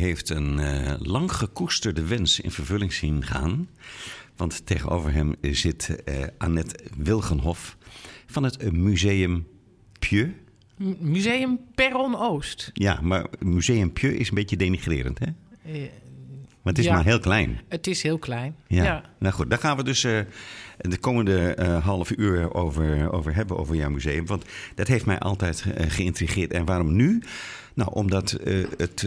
Heeft een uh, lang gekoesterde wens in vervulling zien gaan. Want tegenover hem zit uh, Annette Wilgenhof van het Museum Pieu. M Museum Perron Oost. Ja, maar Museum Pieu is een beetje denigrerend, hè? Uh, maar het is ja, maar heel klein. Het is heel klein. Ja. ja. Nou goed, daar gaan we dus de komende uh, half uur over, over hebben, over jouw museum. Want dat heeft mij altijd uh, geïntrigeerd. En waarom nu? Nou, omdat het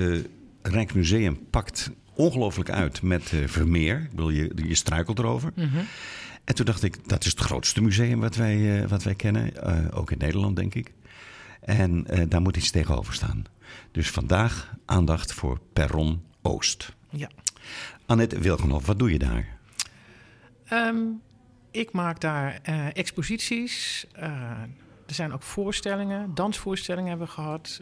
Rijksmuseum pakt ongelooflijk uit met Vermeer. Ik bedoel, je, je struikelt erover. Mm -hmm. En toen dacht ik, dat is het grootste museum wat wij, wat wij kennen. ook in Nederland, denk ik. En daar moet iets tegenover staan. Dus vandaag aandacht voor Perron Oost. Ja. Annette Wilgenhoff, wat doe je daar? Um, ik maak daar uh, exposities. Uh, er zijn ook voorstellingen, dansvoorstellingen hebben we gehad,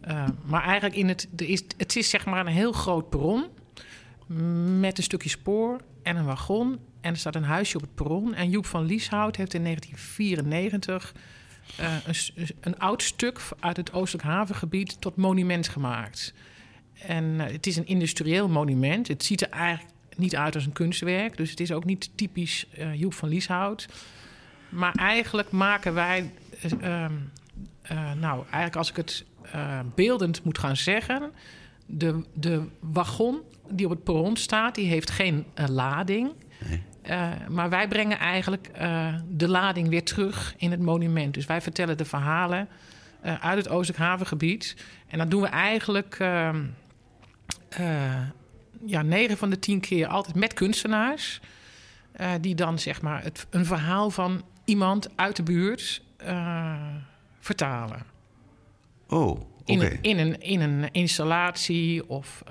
muziektheater. maar eigenlijk in het, er is, het is zeg maar een heel groot perron met een stukje spoor en een wagon. En er staat een huisje op het perron. En Joep van Lieshout heeft in 1994 een, een, oud stuk uit het Oostelijk Havengebied tot monument gemaakt. En het is een industrieel monument. Het ziet er eigenlijk niet uit als een kunstwerk. Dus het is ook niet typisch uh, Joep van Lieshout. Maar eigenlijk maken wij... Uh, nou, eigenlijk als ik het beeldend moet gaan zeggen... De, de wagon die op het perron staat, die heeft geen lading... Nee. Uh, maar wij brengen eigenlijk de lading weer terug in het monument. Dus wij vertellen de verhalen uit het Oostelijk Havengebied. En dat doen we eigenlijk ehm, ja, 9 van de 10 keer altijd met kunstenaars. die dan zeg maar het, een verhaal van iemand uit de buurt vertalen. Oh, oké. Okay. In, in, een, in een installatie of...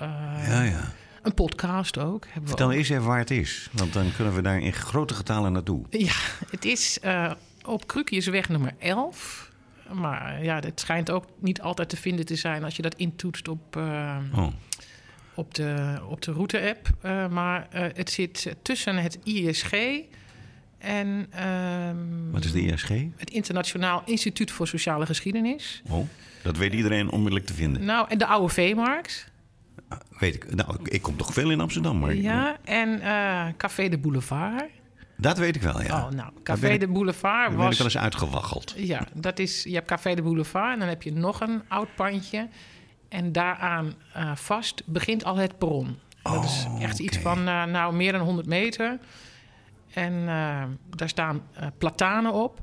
ja, ja. Een podcast ook. Vertel ook. eens even waar het is. Want dan kunnen we daar in grote getalen naartoe. Ja, het is uh, op Krukjesweg nummer 11. Maar ja, het schijnt ook niet altijd te vinden te zijn als je dat intoetst op, uh, oh. op de, op de route-app. Maar het zit tussen het ISG en... Um, Wat is de ISG? Het Internationaal Instituut voor Sociale Geschiedenis. Oh, dat weet iedereen onmiddellijk te vinden. Nou, en de Oude Veemarkt. Weet ik. Nou, ik kom toch veel in Amsterdam. Maar... Ja, en uh, Café de Boulevard. Dat weet ik wel, ja. Oh, nou, Café de Boulevard was... ben ik wel eens uitgewaggeld. Ja, dat is... Je hebt Café de Boulevard en dan heb je nog een oud pandje. En daaraan uh, vast begint al het perron. Oh, dat is echt okay. iets van, uh, nou, meer dan 100 meter. En uh, daar staan platanen op.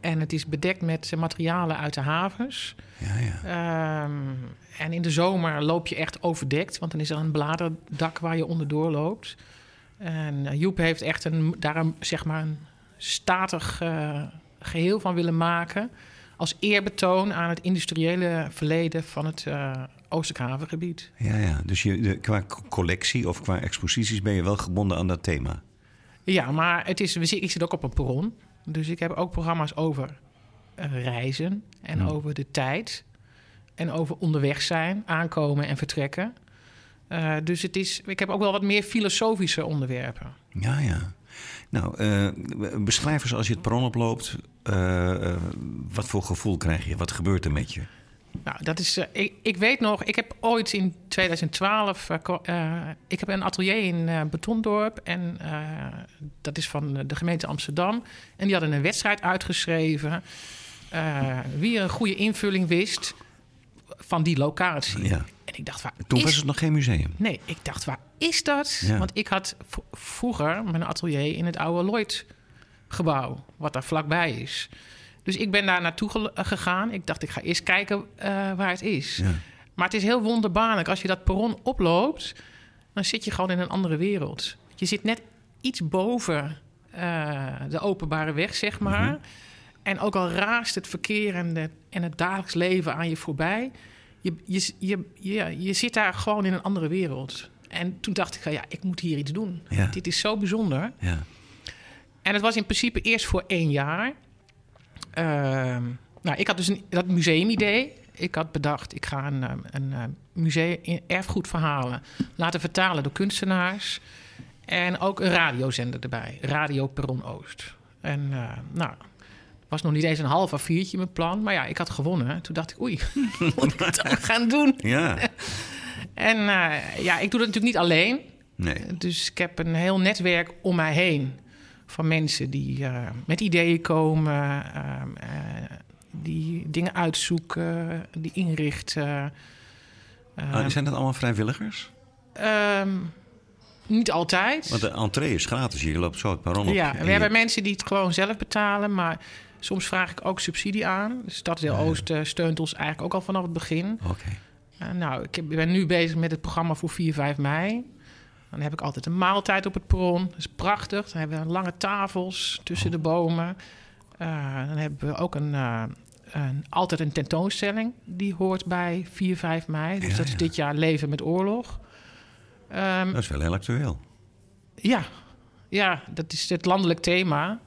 En het is bedekt met materialen uit de havens. Ja, ja. Um, en in de zomer loop je echt overdekt, want dan is er een bladerdak waar je onderdoor loopt. En Joep heeft echt een, daar een, zeg maar een statig uh, geheel van willen maken. Als eerbetoon aan het industriële verleden van het uh, Oostelijk Havengebied. Ja, ja. dus je, de, qua collectie of qua exposities ben je wel gebonden aan dat thema. Ja, maar het is, ik zit ook op een perron. Dus ik heb ook programma's over uh, reizen en over de tijd. En over onderweg zijn, aankomen en vertrekken. Uh, dus het is, ik heb ook wel wat meer filosofische onderwerpen. Ja, ja. Nou, uh, beschrijf eens als je het perron oploopt. Uh, wat voor gevoel krijg je? Wat gebeurt er met je? Nou, dat is. Ik, ik, weet nog, ik heb ooit in 2012. ik heb een atelier in Betondorp. En dat is van de gemeente Amsterdam. En die hadden een wedstrijd uitgeschreven. wie een goede invulling wist van die locatie. Ja. En ik dacht, waar Toen is... was het nog geen museum. Nee, ik dacht, waar is dat? Ja. Want ik had vroeger mijn atelier in het oude Lloyd gebouw, wat daar vlakbij is. Dus ik ben daar naartoe gegaan. Ik dacht, ik ga eerst kijken uh, waar het is. Ja. Maar het is heel wonderbaarlijk. Als je dat perron oploopt, dan zit je gewoon in een andere wereld. Je zit net iets boven uh, de openbare weg, zeg maar. Mm -hmm. En ook al raast het verkeer en, de, en het dagelijks leven aan je voorbij, je, je, je, je, je zit daar gewoon in een andere wereld. En toen dacht ik, ja, ik moet hier iets doen. Ja. Dit is zo bijzonder. Ja. En het was in principe eerst voor één jaar. Ehm, nou, ik had dus een, dat museumidee. Ik had bedacht, ik ga een, ehm, een, eh, museum erfgoedverhalen laten vertalen door kunstenaars. En ook een radiozender erbij, Radio Perron Oost. En uh, nou, was nog niet eens een half a viertje mijn plan. Maar ja, ik had gewonnen. Toen dacht ik, oei, moet ik het gaan doen? Ja. En uh, ja, ik doe dat natuurlijk niet alleen. Nee. Dus ik heb een heel netwerk om mij heen van mensen die uh, met ideeën komen, uh, die dingen uitzoeken, die inrichten. Oh, zijn dat allemaal vrijwilligers? Um, niet altijd. Want de entree is gratis. Je loopt zo het perron op. Ja, we je... hebben mensen die het gewoon zelf betalen, maar soms vraag ik ook subsidie aan. De Stadsdeel Oost uh, steunt ons eigenlijk ook al vanaf het begin. Oké. Okay. Uh, nou, ik ben nu bezig met het programma voor 4, 5 mei. Dan heb ik altijd een maaltijd op het perron. Dat is prachtig. Dan hebben we lange tafels tussen de bomen. Uh, dan hebben we ook een, uh, een, altijd een tentoonstelling. Die hoort bij 4, 5 mei. Dus ja, dat is dit jaar Leven met Oorlog. Um, dat is wel heel actueel. Ja, ja dat is het landelijk thema.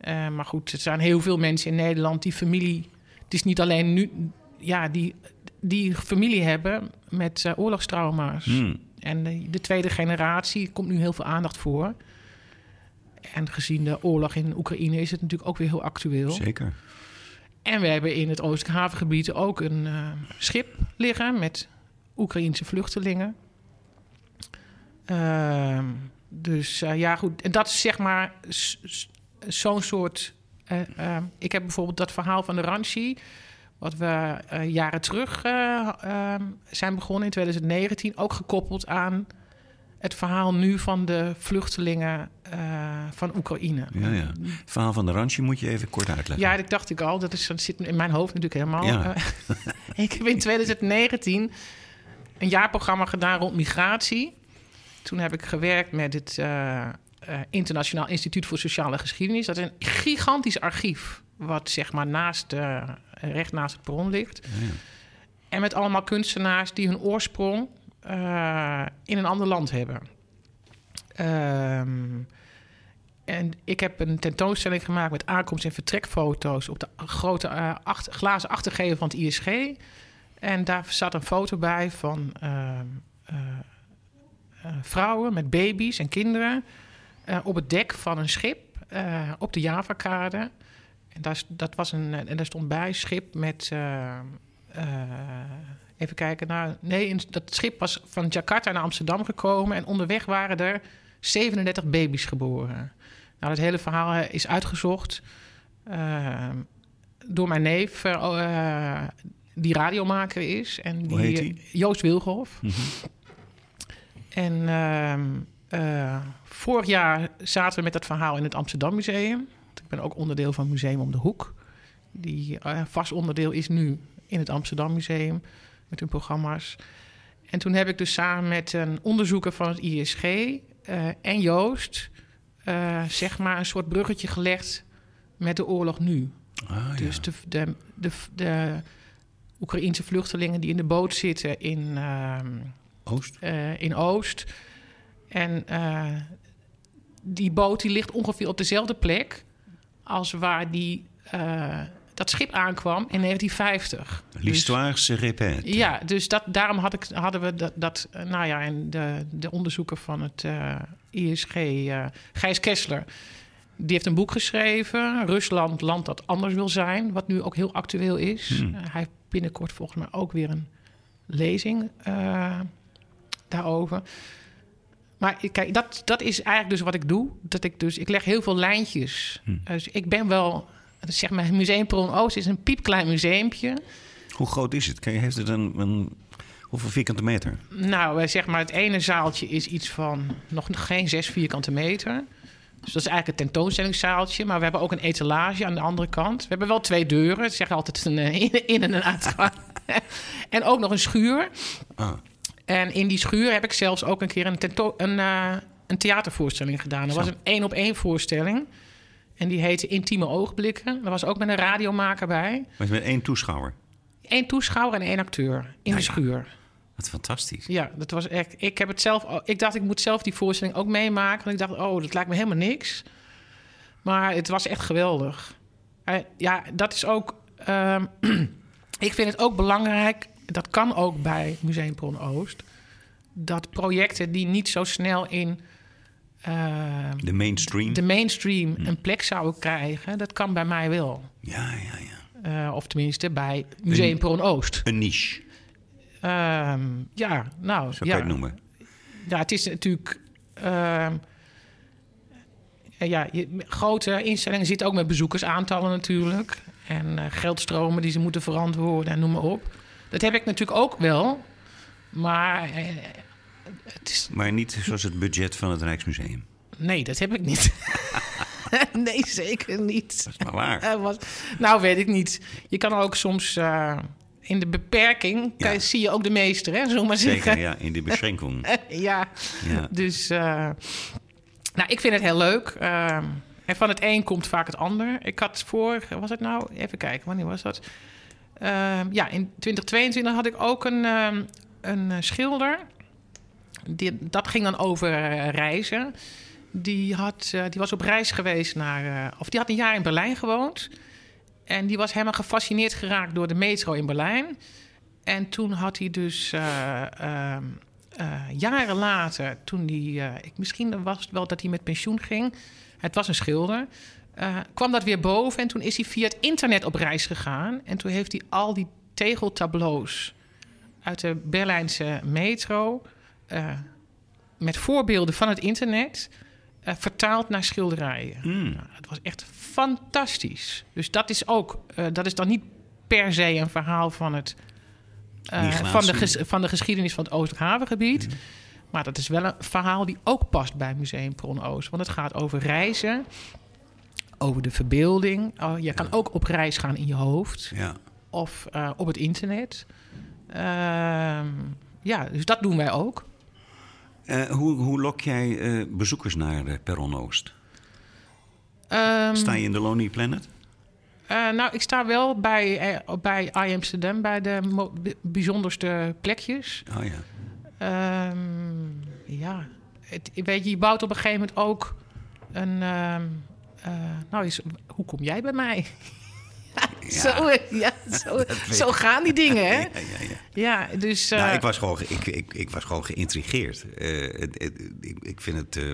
Uh, maar goed, er zijn heel veel mensen in Nederland die familie... Het is niet alleen nu... Ja, die, die familie hebben met oorlogstrauma's. Hmm. En de, de, tweede generatie komt nu heel veel aandacht voor. En gezien de oorlog in Oekraïne is het natuurlijk ook weer heel actueel. Zeker. En we hebben in het Oostelijk Havengebied ook een uh, schip liggen met Oekraïense vluchtelingen. Uh, dus uh, ja, goed. En dat is zeg maar zo'n soort. Uh, ik heb bijvoorbeeld dat verhaal van de Ranchi. Wat we uh, jaren terug uh, uh, zijn begonnen in 2019, ook gekoppeld aan het verhaal nu van de vluchtelingen van Oekraïne. Ja, ja. Het verhaal van de Ranchi moet je even kort uitleggen. Ja, dat dacht ik al. Dat, is, dat zit in mijn hoofd natuurlijk helemaal. Ja. ik heb in 2019 een jaarprogramma gedaan rond migratie. Toen heb ik gewerkt met het Internationaal Instituut voor Sociale Geschiedenis. Dat is een gigantisch archief, wat zeg maar naast, uh, recht naast het bron ligt. Ja. En met allemaal kunstenaars die hun oorsprong in een ander land hebben. Um, en ik heb een tentoonstelling gemaakt met aankomst- en vertrekfoto's op de grote achter, glazen achtergevel van het ISG. En daar zat een foto bij van Uh, vrouwen met baby's en kinderen uh, op het dek van een schip uh, op de Javakade. En daar, dat was een, en daar stond bij schip met. even kijken. Nou, nee, in, dat schip was van Jakarta naar Amsterdam gekomen. En onderweg waren er 37 baby's geboren. Nou, dat hele verhaal is uitgezocht door mijn neef, die radiomaker is. En die, Hoe heet die? Joost Wilgolf. Mhm. En uh, uh, vorig jaar zaten we met dat verhaal in het Amsterdam Museum. Ik ben ook onderdeel van Museum om de Hoek. Die uh, vast onderdeel is nu in het Amsterdam Museum met hun programma's. En toen heb ik dus samen met een onderzoeker van het ISG uh, en Joost... uh, zeg maar een soort bruggetje gelegd met de oorlog nu. Ah, dus ja. de, de, de, de Oekraïense vluchtelingen die in de boot zitten in... Uh, Oost? Uh, in Oost. En uh, die boot die ligt ongeveer op dezelfde plek als waar die, uh, dat schip aankwam in 1950. L'histoire dus, se répète. Ja, dus dat, daarom had ik, hadden we dat, dat nou ja, en de, de onderzoeker van het ISG, Gijs Kessler, die heeft een boek geschreven, Rusland, land dat anders wil zijn, wat nu ook heel actueel is. Hmm. hij heeft binnenkort volgens mij ook weer een lezing daarover. Maar kijk, dat, dat is eigenlijk dus wat ik doe. Dat ik dus, ik leg heel veel lijntjes. Hm. Dus ik ben wel, zeg maar, Museum Perron Oost is een piepklein museumpje. Hoe groot is het? Heeft het een, een hoeveel vierkante meter? Nou, zeg maar, het ene zaaltje is iets van nog geen zes vierkante meter. Dus dat is eigenlijk het tentoonstellingszaaltje. Maar we hebben ook een etalage aan de andere kant. We hebben wel twee deuren. Het zeg altijd een in- en een uitgang. en ook nog een schuur. Ah. En in die schuur heb ik zelfs ook een keer een, tento- een, uh, een theatervoorstelling gedaan. Dat was een één-op-één voorstelling. En die heette Intieme Oogblikken. Er was ook met een radiomaker bij. Maar met één toeschouwer. Eén toeschouwer en één acteur in de ja. schuur. Wat fantastisch. Ja, dat was echt. Ik heb het zelf. Ik dacht, ik moet zelf die voorstelling ook meemaken. Want ik dacht, oh, dat lijkt me helemaal niks. Maar het was echt geweldig. Eh, ja, dat is ook. ehm, ik vind het ook belangrijk. Dat kan ook bij Museum Oost. Dat projecten die niet zo snel in ehm, De mainstream. de mainstream een plek zouden krijgen, dat kan bij mij wel. Ja, ja, ja. Eh, of tenminste bij Museum Oost. Een niche, Ehm, ja, nou, zo ja. kan je het noemen. Ja, het is natuurlijk. ehm, ja, je, grote instellingen zitten ook met bezoekersaantallen natuurlijk. En eh, geldstromen die ze moeten verantwoorden en noem maar op. Dat heb ik natuurlijk ook wel. Maar eh, het is, Maar niet zoals het budget van het Rijksmuseum. nee, dat heb ik niet. nee, zeker niet. Dat is maar waar. Eh, wat, nou, weet ik niet. Je kan ook soms eh, in de beperking... kan Ja. zie je ook de meester, hè, we maar zeggen. Zeker, ja, in die beschenking. ja. Ja. Dus, nou, ik vind het heel leuk. Ehm, en van het een komt vaak het ander. Ik had voor, was het nou? Even kijken, wanneer was dat? Ehm, ja, in 2022 had ik ook een, ehm, een eh, schilder. Die, dat ging dan over eh, reizen. Die, had, eh, die was op reis geweest naar... of die had een jaar in Berlijn gewoond. En die was helemaal gefascineerd geraakt door de metro in Berlijn. En toen had hij dus eh, ehm, eh, jaren later, toen hij, ik, misschien was het wel dat hij met pensioen ging. Het was een schilder. Eh, kwam dat weer boven en toen is hij via het internet op reis gegaan. En toen heeft hij al die tegeltableaus uit de Berlijnse metro. eh, met voorbeelden van het internet. eh, vertaald naar schilderijen. Mm. Nou, het was echt fantastisch. Dus dat is ook, dat is dan niet per se een verhaal van het. van, de van de geschiedenis van het Oosthavengebied. Maar dat is wel een verhaal die ook past bij Museum Bron Oost. Want het gaat over reizen, over de verbeelding. Oh, je kan ook op reis gaan in je hoofd Ja. of eh, op het internet. Ehm, ja, dus dat doen wij ook. Eh, hoe, hoe lok jij eh, bezoekers naar Perron Oost? Ehm, Sta je in de Lonely Planet? Nou, ik sta wel bij, bij I Amsterdam, bij de bijzonderste plekjes. Oh ja. Ehm, ja, het, weet je, je bouwt op een gegeven moment ook een... eh, nou, is, hoe kom jij bij mij? zo, eh, ja, zo, zo gaan die dingen, hè? Ja, ja, ja. Ja, dus... eh, nou, ik was gewoon, ge- ik, ik, ik was gewoon geïntrigeerd. Eh, ik, ik, vind het, eh,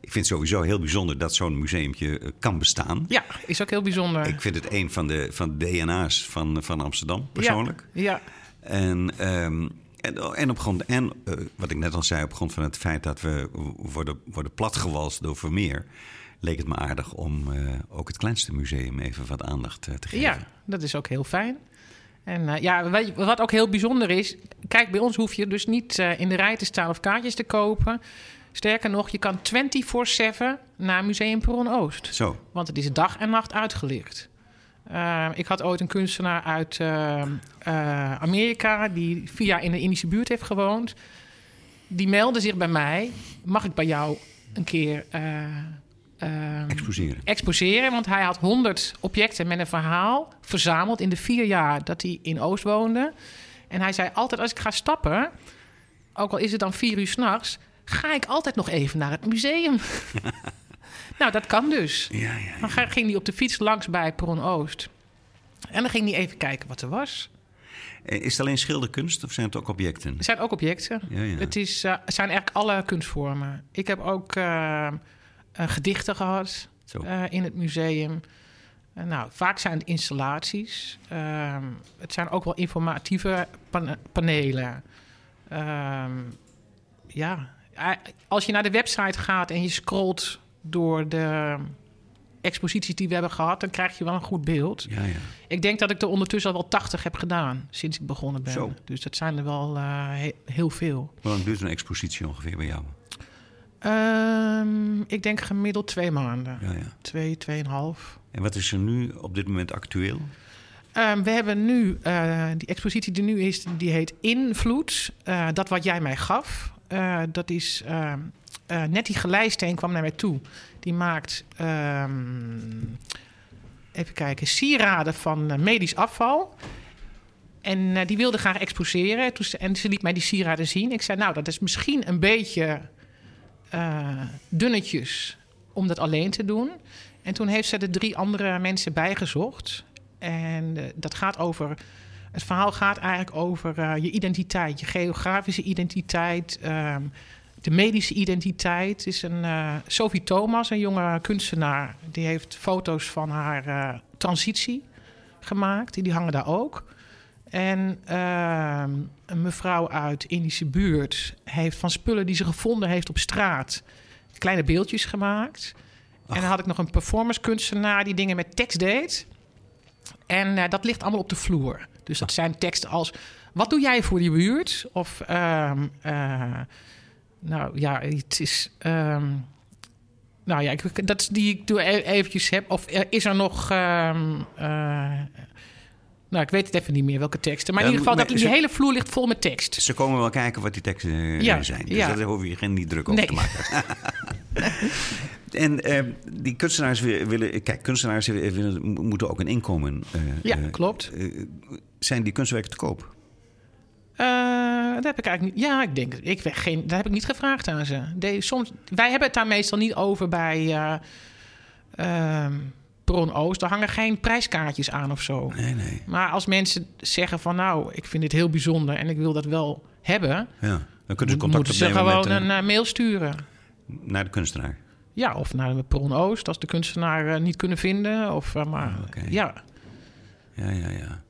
ik vind het sowieso heel bijzonder dat zo'n museumpje eh, kan bestaan. Ja, is ook heel bijzonder. Ik vind het een van de, van de DNA's van, van Amsterdam, persoonlijk. Ja. En, ehm, en, en op grond, en eh, wat ik net al zei, op grond van het feit dat we worden, worden platgewalst door Vermeer, leek het me aardig om eh, ook het kleinste museum even wat aandacht eh, te geven. Ja, dat is ook heel fijn. En eh, ja, wat ook heel bijzonder is... Kijk, bij ons hoef je dus niet in de rij te staan of kaartjes te kopen. Sterker nog, je kan 24-7 naar Museum Perron Oost. Zo, Want het is dag en nacht uitgelicht. Ik had ooit een kunstenaar uit Amerika... die vier jaar in de Indische buurt heeft gewoond. Die meldde zich bij mij. Mag ik bij jou een keer... eh, ehm, exposeren. exposeren. Want hij had 100 objecten met een verhaal verzameld in de vier jaar dat hij in Oost woonde. En hij zei altijd als ik ga stappen, ook al is het dan vier uur s'nachts, ga ik altijd nog even naar het museum. nou, dat kan dus. Ja, ja, ja. Dan ging hij op de fiets langs bij Perron Oost. En dan ging hij even kijken wat er was. Eh, Is het alleen schilderkunst of zijn het ook objecten? Er zijn ook objecten. Ja, ja. Het is, eh, het zijn eigenlijk alle kunstvormen. Ik heb ook eh, eh, gedichten gehad eh, in het museum. Eh, nou, vaak zijn het installaties. Ehm, het zijn ook wel informatieve pan- panelen. Ehm, ja, Eh, als je naar de website gaat en je scrolt door de exposities die we hebben gehad, dan krijg je wel een goed beeld. Ja, ja. Ik denk dat ik er ondertussen al wel 80 heb gedaan sinds ik begonnen ben. Zo. Dus dat zijn er wel eh, he- heel veel. Hoe lang duurt een expositie ongeveer bij jou? Ehm, ik denk gemiddeld twee maanden. Ja, ja. Twee, tweeënhalf. En wat is er nu op dit moment actueel? Ehm, we hebben nu, eh, die expositie die nu is, die heet Invloed. Eh, dat wat jij mij gaf. Eh, dat is ehm, uh, Nettie Gelijsteen kwam naar mij toe. Die maakt, even kijken, sieraden van medisch afval. En die wilde graag exposeren. en ze liet mij die sieraden zien. Ik zei, nou, dat is misschien een beetje dunnetjes om dat alleen te doen. En toen heeft ze er drie andere mensen bijgezocht. En dat gaat over het verhaal gaat eigenlijk over uh, je identiteit, je geografische identiteit, um, de medische identiteit. Is een Sophie Thomas, een jonge kunstenaar, die heeft foto's van haar transitie gemaakt. Die hangen daar ook. En uh, een mevrouw uit Indische buurt heeft van spullen die ze gevonden heeft op straat kleine beeldjes gemaakt. En dan had ik nog een performance kunstenaar die dingen met tekst deed. En dat ligt allemaal op de vloer. Dus dat zijn teksten als: Wat doe jij voor die buurt? Of, um, uh, nou ja, het is. Um, nou ja, ik, dat is die ik doe e-, eventjes heb. Of is er nog. Um, uh, nou, ik weet het even niet meer welke teksten. Maar in ieder geval, dat die hele vloer ligt vol met tekst. Ze komen wel kijken wat die teksten uh, ja, zijn. Dus ja. daar hoef je geen niet druk over te maken. En uh, die kunstenaars willen. Kijk, kunstenaars willen, moeten ook een inkomen. Uh, ja, klopt. Zijn die kunstwerken te koop? dat heb ik eigenlijk niet. Ja, ik denk. Ik geen, dat heb ik niet gevraagd aan ze. De, soms, wij hebben het daar meestal niet over bij. Uh, Bron Oost. Daar hangen geen prijskaartjes aan of zo. Nee, nee. Maar als mensen zeggen van nou, ik vind dit heel bijzonder en ik wil dat wel hebben. Ja, dan kunnen ze contact moeten ze gewoon een mail sturen. Naar de kunstenaar. Ja, of naar de Bron Oost als de kunstenaar niet kunnen vinden. Of, maar oh, ja. Ja, ja, ja.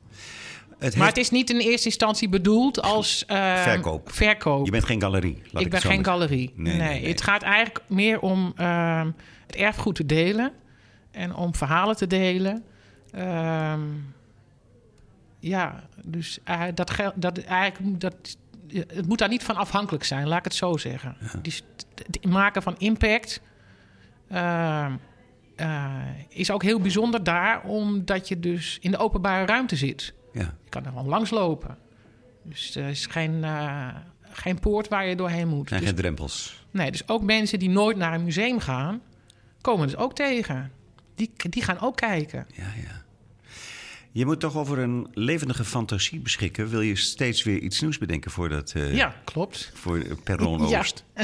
Het maar het is niet in eerste instantie bedoeld als uh, verkoop. verkoop. Je bent geen galerie. ik, ben geen galerie. Nee, nee, nee, Het gaat eigenlijk meer om uh, het erfgoed te delen en om verhalen te delen. Uh, ja, dus uh, dat geldt. Dat eigenlijk dat het moet daar niet van afhankelijk zijn, laat ik het zo zeggen. Ja. Dus het maken van impact ehm, uh, is ook heel bijzonder daar, omdat je dus in de openbare ruimte zit. Ja. Je kan er gewoon langslopen. Dus er is geen, uh, geen poort waar je doorheen moet. En dus, geen drempels. Nee, dus ook mensen die nooit naar een museum gaan, komen dus ook tegen. Die, die gaan ook kijken. Ja, ja. Je moet toch over een levendige fantasie beschikken. Wil je steeds weer iets nieuws bedenken voor dat... Uh, ja, klopt. Voor Perron Oost.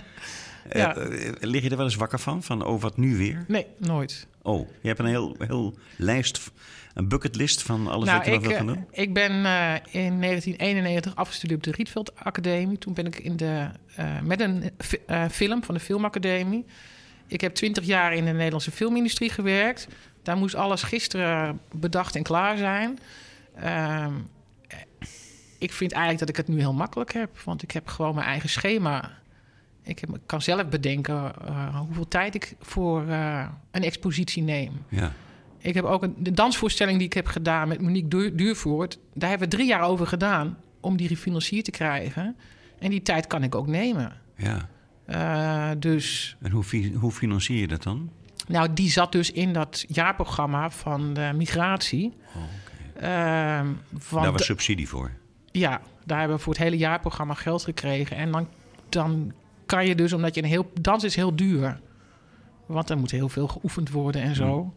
Ja. Ja. Uh, lig je er wel eens wakker van? Van, oh, wat nu weer? Nee, nooit. Oh, je hebt een heel, heel lijst, een bucketlist van alles nou, wat je nog wil gaan doen? Ik ben uh, in 1991 afgestudeerd op de Rietveld Academie. Toen ben ik in de, met een film van de Filmacademie. Ik heb twintig jaar in de Nederlandse filmindustrie gewerkt. Daar moest alles gisteren bedacht en klaar zijn. Ehm, ik vind eigenlijk dat ik het nu heel makkelijk heb. Want ik heb gewoon mijn eigen schema ik heb, kan zelf bedenken uh, hoeveel tijd ik voor uh, een expositie neem. Ja. Ik heb ook een, de dansvoorstelling die ik heb gedaan met Monique Duurvoort. Daar hebben we drie jaar over gedaan om die refinancierd te krijgen. En die tijd kan ik ook nemen. Ja. Uh, dus... En hoe, hoe financier je dat dan? Nou, die zat dus in dat jaarprogramma van de migratie. Oh, okay. Daar was subsidie voor? Ja, daar hebben we voor het hele jaarprogramma geld gekregen. En dan, dan kan je dus, omdat je een heel... Dans is heel duur. Want er moet heel veel geoefend worden en zo.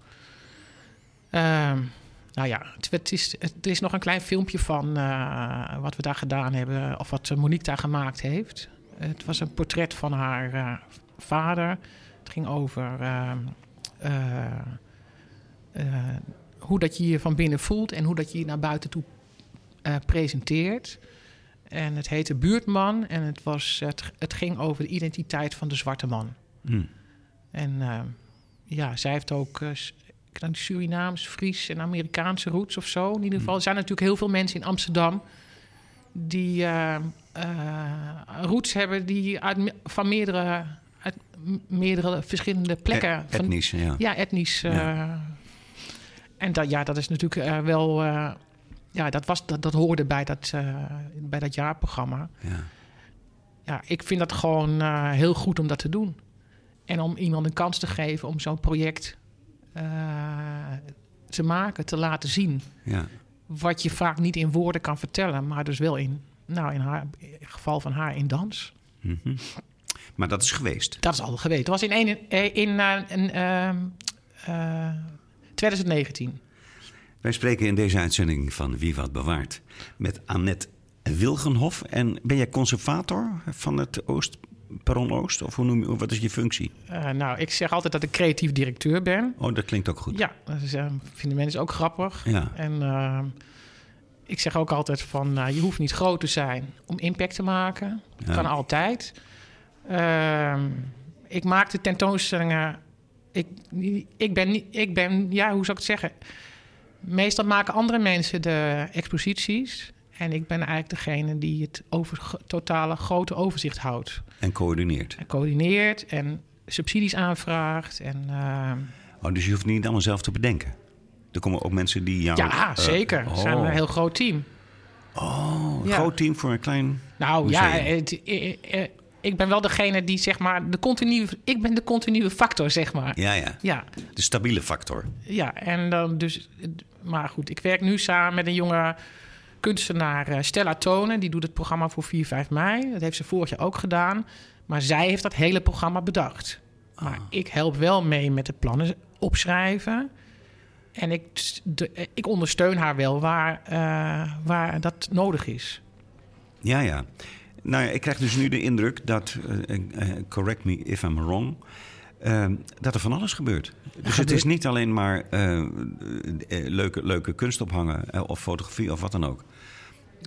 Um, nou ja, het, is, het is nog een klein filmpje van uh, wat we daar gedaan hebben. Of wat Monique daar gemaakt heeft. Het was een portret van haar uh, vader. Het ging over uh, hoe dat je je van binnen voelt... en hoe dat je je naar buiten toe presenteert. En het heette Buurtman en het, was, het, het ging over de identiteit van de zwarte man. Hmm. En ja, zij heeft ook Surinaams, Fries en Amerikaanse roots of zo. In ieder geval, er zijn natuurlijk heel veel mensen in Amsterdam die uh, roots hebben die uit, van meerdere, uit meerdere verschillende plekken. E etnisch, van, ja. Ja, etnisch. Ja. En dat, ja, dat is natuurlijk wel ja, dat, was, dat, dat hoorde bij dat, bij dat jaarprogramma. Ja. ja, ik vind dat gewoon heel goed om dat te doen. En om iemand een kans te geven om zo'n project uh, te maken, te laten zien. Ja. Wat je vaak niet in woorden kan vertellen, maar dus wel in, nou, in, haar, in het geval van haar in dans. Mm -hmm. Maar dat is geweest. Dat is al geweest. Dat was in, een, in, in, eh, in ehm, eh, 2019. Wij spreken in deze uitzending van Wie Wat Bewaart met Annette Wilgenhof. En ben jij conservator van het Oost, Perron Oost? Of hoe noem je, wat is je functie? Eh, nou, ik zeg altijd dat ik creatief directeur ben. Oh, dat klinkt ook goed. Ja, dat is, eh, vinden mensen ook grappig. Ja. En ehm, ik zeg ook altijd van, nou, je hoeft niet groot te zijn om impact te maken. Ja. Kan altijd. Ehm, ik maak de tentoonstellingen. Ik, ik, ben, niet- ik ben, ja, hoe zou ik het zeggen? Meestal maken andere mensen de exposities. En ik ben eigenlijk degene die het over, totale grote overzicht houdt. En coördineert. En coördineert en subsidies aanvraagt. En, ehm, Oh, dus je hoeft niet allemaal zelf te bedenken. Er komen ook mensen die jou... ja, eh, zeker. We zijn oh. een heel groot team. Oh, een Ja. groot team voor een klein Nou museum. ja, het, eh, eh, ik ben wel degene die zeg maar de continue. Ik ben de continue factor, zeg maar. Ja, ja. Ja, De stabiele factor. ja. En dan dus. Maar goed, ik werk nu samen met een jonge kunstenaar Stella Tonen. Die doet het programma voor 4, 5 mei. Dat heeft ze vorig jaar ook gedaan. Maar zij heeft dat hele programma bedacht. Maar ik help wel mee met de plannen opschrijven. En ik, de, ik ondersteun haar wel waar, eh, waar dat nodig is. Ja, ja. Nou ja, ik krijg dus nu de indruk dat, eh, eh, correct me if I'm wrong, eh, dat er van alles gebeurt. Dus het is niet alleen maar leuke, leuke kunst ophangen of fotografie of wat dan ook.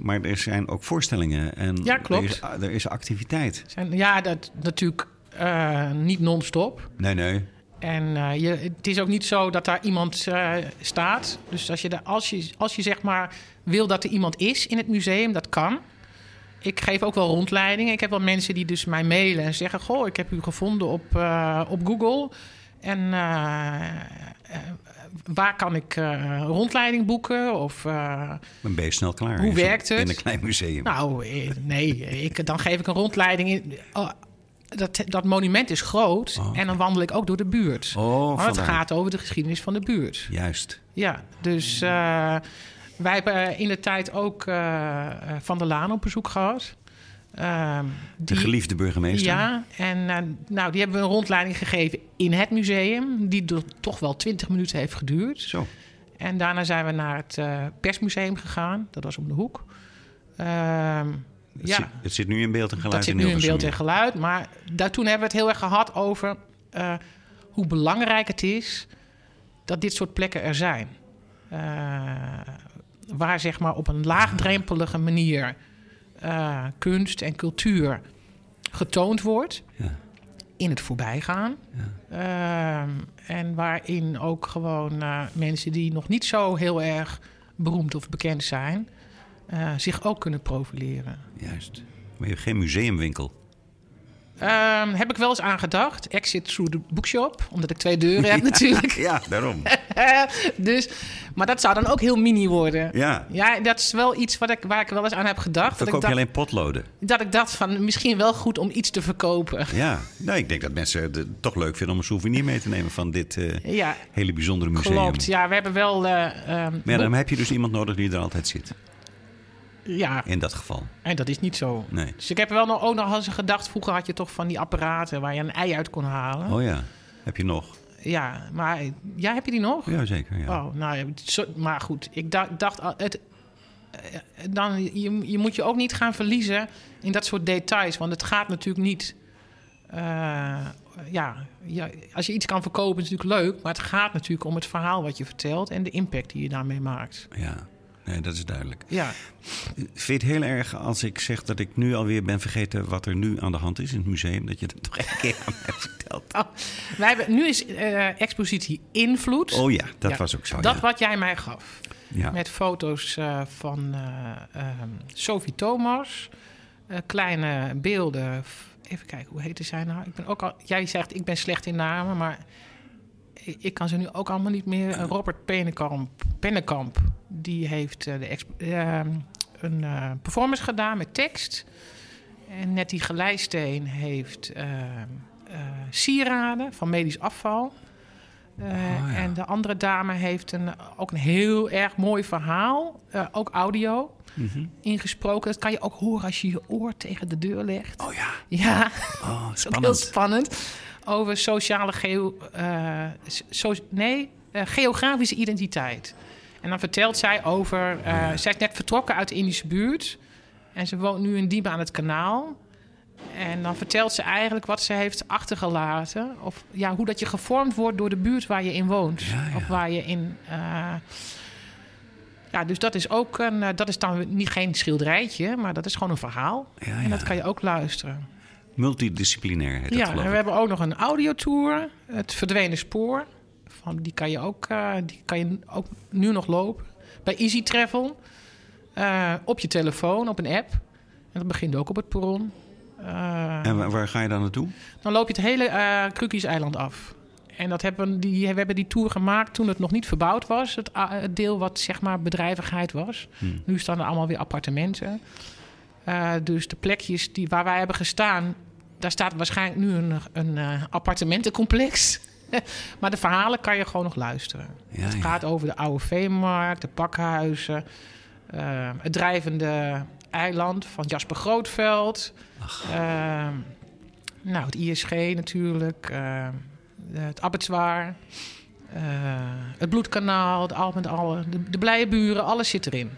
Maar er zijn ook voorstellingen en Ja, klopt. Er, is, er is activiteit. Zijn, ja, dat natuurlijk niet non-stop. Nee, nee. En eh, je, het is ook niet zo dat daar iemand eh, staat. Dus als je, daar- als, je, als je zeg maar wil dat er iemand is in het museum, dat kan. Ik geef ook wel rondleidingen. Ik heb wel mensen die dus mij mailen en zeggen... Goh, ik heb u gevonden op, eh, op Google. En waar kan ik eh, rondleiding boeken? Of, Dan ben je snel klaar. Hoe werkt het? In een klein museum. nou, nee, ik, dan geef ik een rondleiding. In, dat, dat monument is groot Oh, en dan wandel ik ook door de buurt. oh, Want het gaat over de geschiedenis van de buurt. Juist. Ja, dus eh, wij hebben in de tijd ook eh, eh, Van der Laan op bezoek gehad. Ehm, De geliefde burgemeester. Ja, en nou, die hebben we een rondleiding gegeven in het museum... die toch wel 20 minuten heeft geduurd. Zo. En daarna zijn we naar het persmuseum gegaan. Dat was om de hoek. Het, ja, zit, het zit nu in beeld en geluid dat zit nu in beeld en ja. geluid. Maar daar, toen hebben we het heel erg gehad over eh, hoe belangrijk het is dat dit soort plekken er zijn. Eh, waar zeg maar op een laagdrempelige manier eh, kunst en cultuur getoond wordt Ja. in het voorbijgaan. Ehm, en waarin ook gewoon mensen die nog niet zo heel erg beroemd of bekend zijn, eh, zich ook kunnen profileren. Juist. Maar je hebt geen museumwinkel. Ehm, heb ik wel eens aan gedacht. Exit through the bookshop. Omdat ik twee deuren heb natuurlijk. Ja, daarom. dus, maar dat zou dan ook heel mini worden. Ja. Ja, dat is wel iets wat ik, waar ik wel eens aan heb gedacht. Dat ik, Verkoop je dacht, alleen potloden? dat ik dacht van misschien wel goed om iets te verkopen. Ja. Nou, ik denk dat mensen het toch leuk vinden om een souvenir mee te nemen van dit eh, Ja, hele bijzondere museum. klopt. Ja, we hebben wel... eh, ehm, Maar ja, dan heb je dus iemand nodig die er altijd zit. Ja, In dat geval. en dat is niet zo. Nee. Dus ik heb wel nog, ook nog eens gedacht... Vroeger had je toch van die apparaten waar je een ei uit kon halen. Oh ja. Heb je nog? Ja, maar... Ja, heb je die nog? Ja, zeker. Ja. Oh, nou, maar goed. Ik dacht, het, eh, dan, je, je moet je ook niet gaan verliezen in dat soort details. Want het gaat natuurlijk niet... eh, ja, ja, als je iets kan verkopen is het natuurlijk leuk. Maar het gaat natuurlijk om het verhaal wat je vertelt... en de impact die je daarmee maakt. ja. Nee, dat is duidelijk. Ja, Vind je het heel erg als ik zeg dat ik nu alweer ben vergeten wat er nu aan de hand is in het museum? Dat je dat toch een keer aan mij vertelt. Oh, wij hebben, nu is eh, expositie Invloed. Oh ja, dat Ja, was ook zo. dat ja. wat jij mij gaf. Ja. Met foto's eh, van eh, ehm, Sophie Thomas. kleine beelden. Even kijken, hoe heette zij nou? Ik ben ook al, jij zegt, ik ben slecht in namen, maar ik, kan ze nu ook allemaal niet meer. Eh, Robert Pennekamp, Pennekamp, die heeft eh, de ehm, een eh, performance gedaan met tekst. En Nettie Gelijsteen heeft ehm, eh, sieraden van medisch afval. Oh, ja. En de andere dame heeft een, ook een heel erg mooi verhaal, ook audio, Mhm. ingesproken. Dat kan je ook horen als je je oor tegen de deur legt. Oh ja, Ja, oh, dat is heel spannend. Over sociale geo, eh, so, nee, eh, geografische identiteit. En dan vertelt zij over... eh, Zij is net vertrokken uit de Indische buurt. En ze woont nu in Diemen aan het kanaal. En dan vertelt ze eigenlijk wat ze heeft achtergelaten. Of ja, hoe dat je gevormd wordt door de buurt waar je in woont. Ja, ja. Of waar je in... ja, dus dat is ook een... dat is dan niet geen schilderijtje, maar dat is gewoon een verhaal. Ja, En dat kan je ook luisteren. Multidisciplinair heet dat Ja, en we hebben ook nog een audiotour. Het verdwenen spoor. Van, die kan je ook, eh, die kan je ook nu nog lopen. Bij Easy Travel. Eh, op je telefoon, op een app. En dat begint ook op het perron. Eh, En waar, ga je dan naartoe? dan loop je het hele eh Krukjes-eiland af. En dat hebben die, we hebben die tour gemaakt toen het nog niet verbouwd was. Het deel wat zeg maar bedrijvigheid was. Hmm. Nu staan er allemaal weer appartementen. Eh, dus de plekjes die, waar wij hebben gestaan... daar staat waarschijnlijk nu een, een eh, appartementencomplex. maar de verhalen kan je gewoon nog luisteren. Ja, het ja. gaat over de oude veemarkt, de pakhuizen... eh, het drijvende eiland van Jasper Grootveld... Eh, nou, het ISG natuurlijk, het abattoir, het bloedkanaal, het al met alle, de, de blije buren, alles zit erin.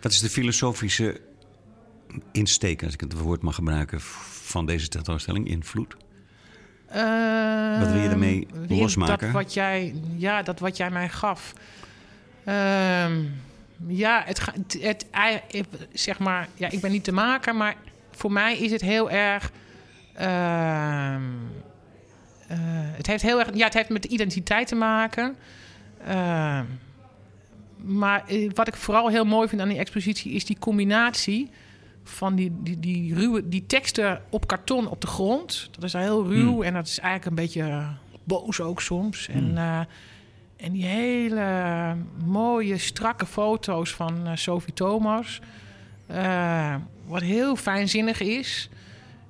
Wat is de filosofische insteek, als ik het woord mag gebruiken, van deze tentoonstelling, Invloed? Wat wil je ermee Ehm, weer losmaken? Dat wat jij, ja, dat wat jij mij gaf. Ehm, ja, het, het, het, zeg maar, ja, ik ben niet de maker, maar voor mij is het heel erg. ehm, eh, het heeft heel erg, ja, het heeft met de identiteit te maken. Maar eh, wat ik vooral heel mooi vind aan die expositie is die combinatie van die, die, die ruwe die teksten op karton op de grond. Dat is heel ruw Hmm. en dat is eigenlijk een beetje boos ook soms. En, eh, en die hele mooie, strakke foto's van eh, Sophie Thomas. eh, wat heel fijnzinnig is.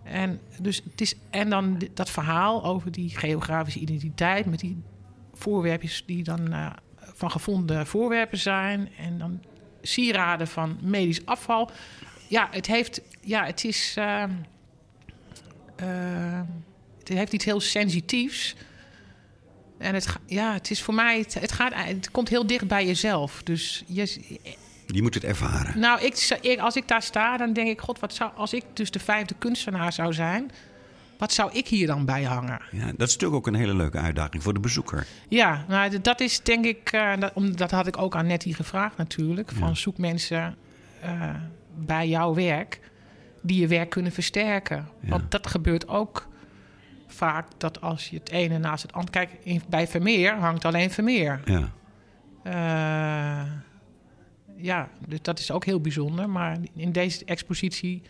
En, dus het is, en dan dat verhaal over die geografische identiteit... met die voorwerpjes die dan eh, van gevonden voorwerpen zijn... en dan sieraden van medisch afval. Ja, het heeft... Ja, het is... eh, eh, het heeft iets heel sensitiefs... En het, ja, het is voor mij, het, het, gaat, het komt heel dicht bij jezelf. Dus je, Je moet het ervaren. nou, ik, als ik daar sta, dan denk ik... God, wat zou, als ik dus de vijfde kunstenaar zou zijn... wat zou ik hier dan bij hangen? Ja, dat is natuurlijk ook een hele leuke uitdaging voor de bezoeker. Ja, nou, dat is denk ik... eh, dat, had ik ook aan Nettie gevraagd natuurlijk. Van Ja. zoek mensen eh, bij jouw werk... die je werk kunnen versterken. Ja. Want dat gebeurt ook vaak... dat als je het ene naast het andere... Kijk, in- bij Vermeer hangt alleen Vermeer. Ja. Eh, ja, dus dat is ook heel bijzonder. Maar in deze expositie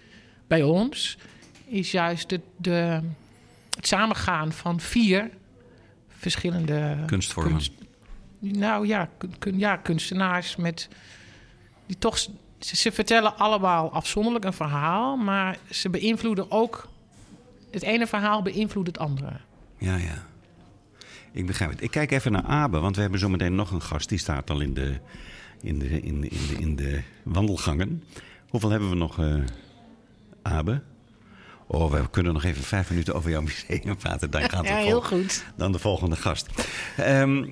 bij ons is juist de, de, het samengaan van vier verschillende Kunstvormen. kunst- nou ja, kun- ja, kunstenaars met die toch. Ze, ze vertellen allemaal afzonderlijk een verhaal, maar ze beïnvloeden ook. Het ene verhaal beïnvloedt het andere. Ja, ja. Ik begrijp het. Ik kijk even naar Abe, want we hebben zometeen nog een gast. Die staat al in de, in de, in de, in de, wandelgangen. Hoeveel hebben we nog, eh Abe? Oh, we kunnen nog even vijf minuten over jouw museum praten. Dan gaat het Ja, heel goed. Dan de volgende gast. Ehm,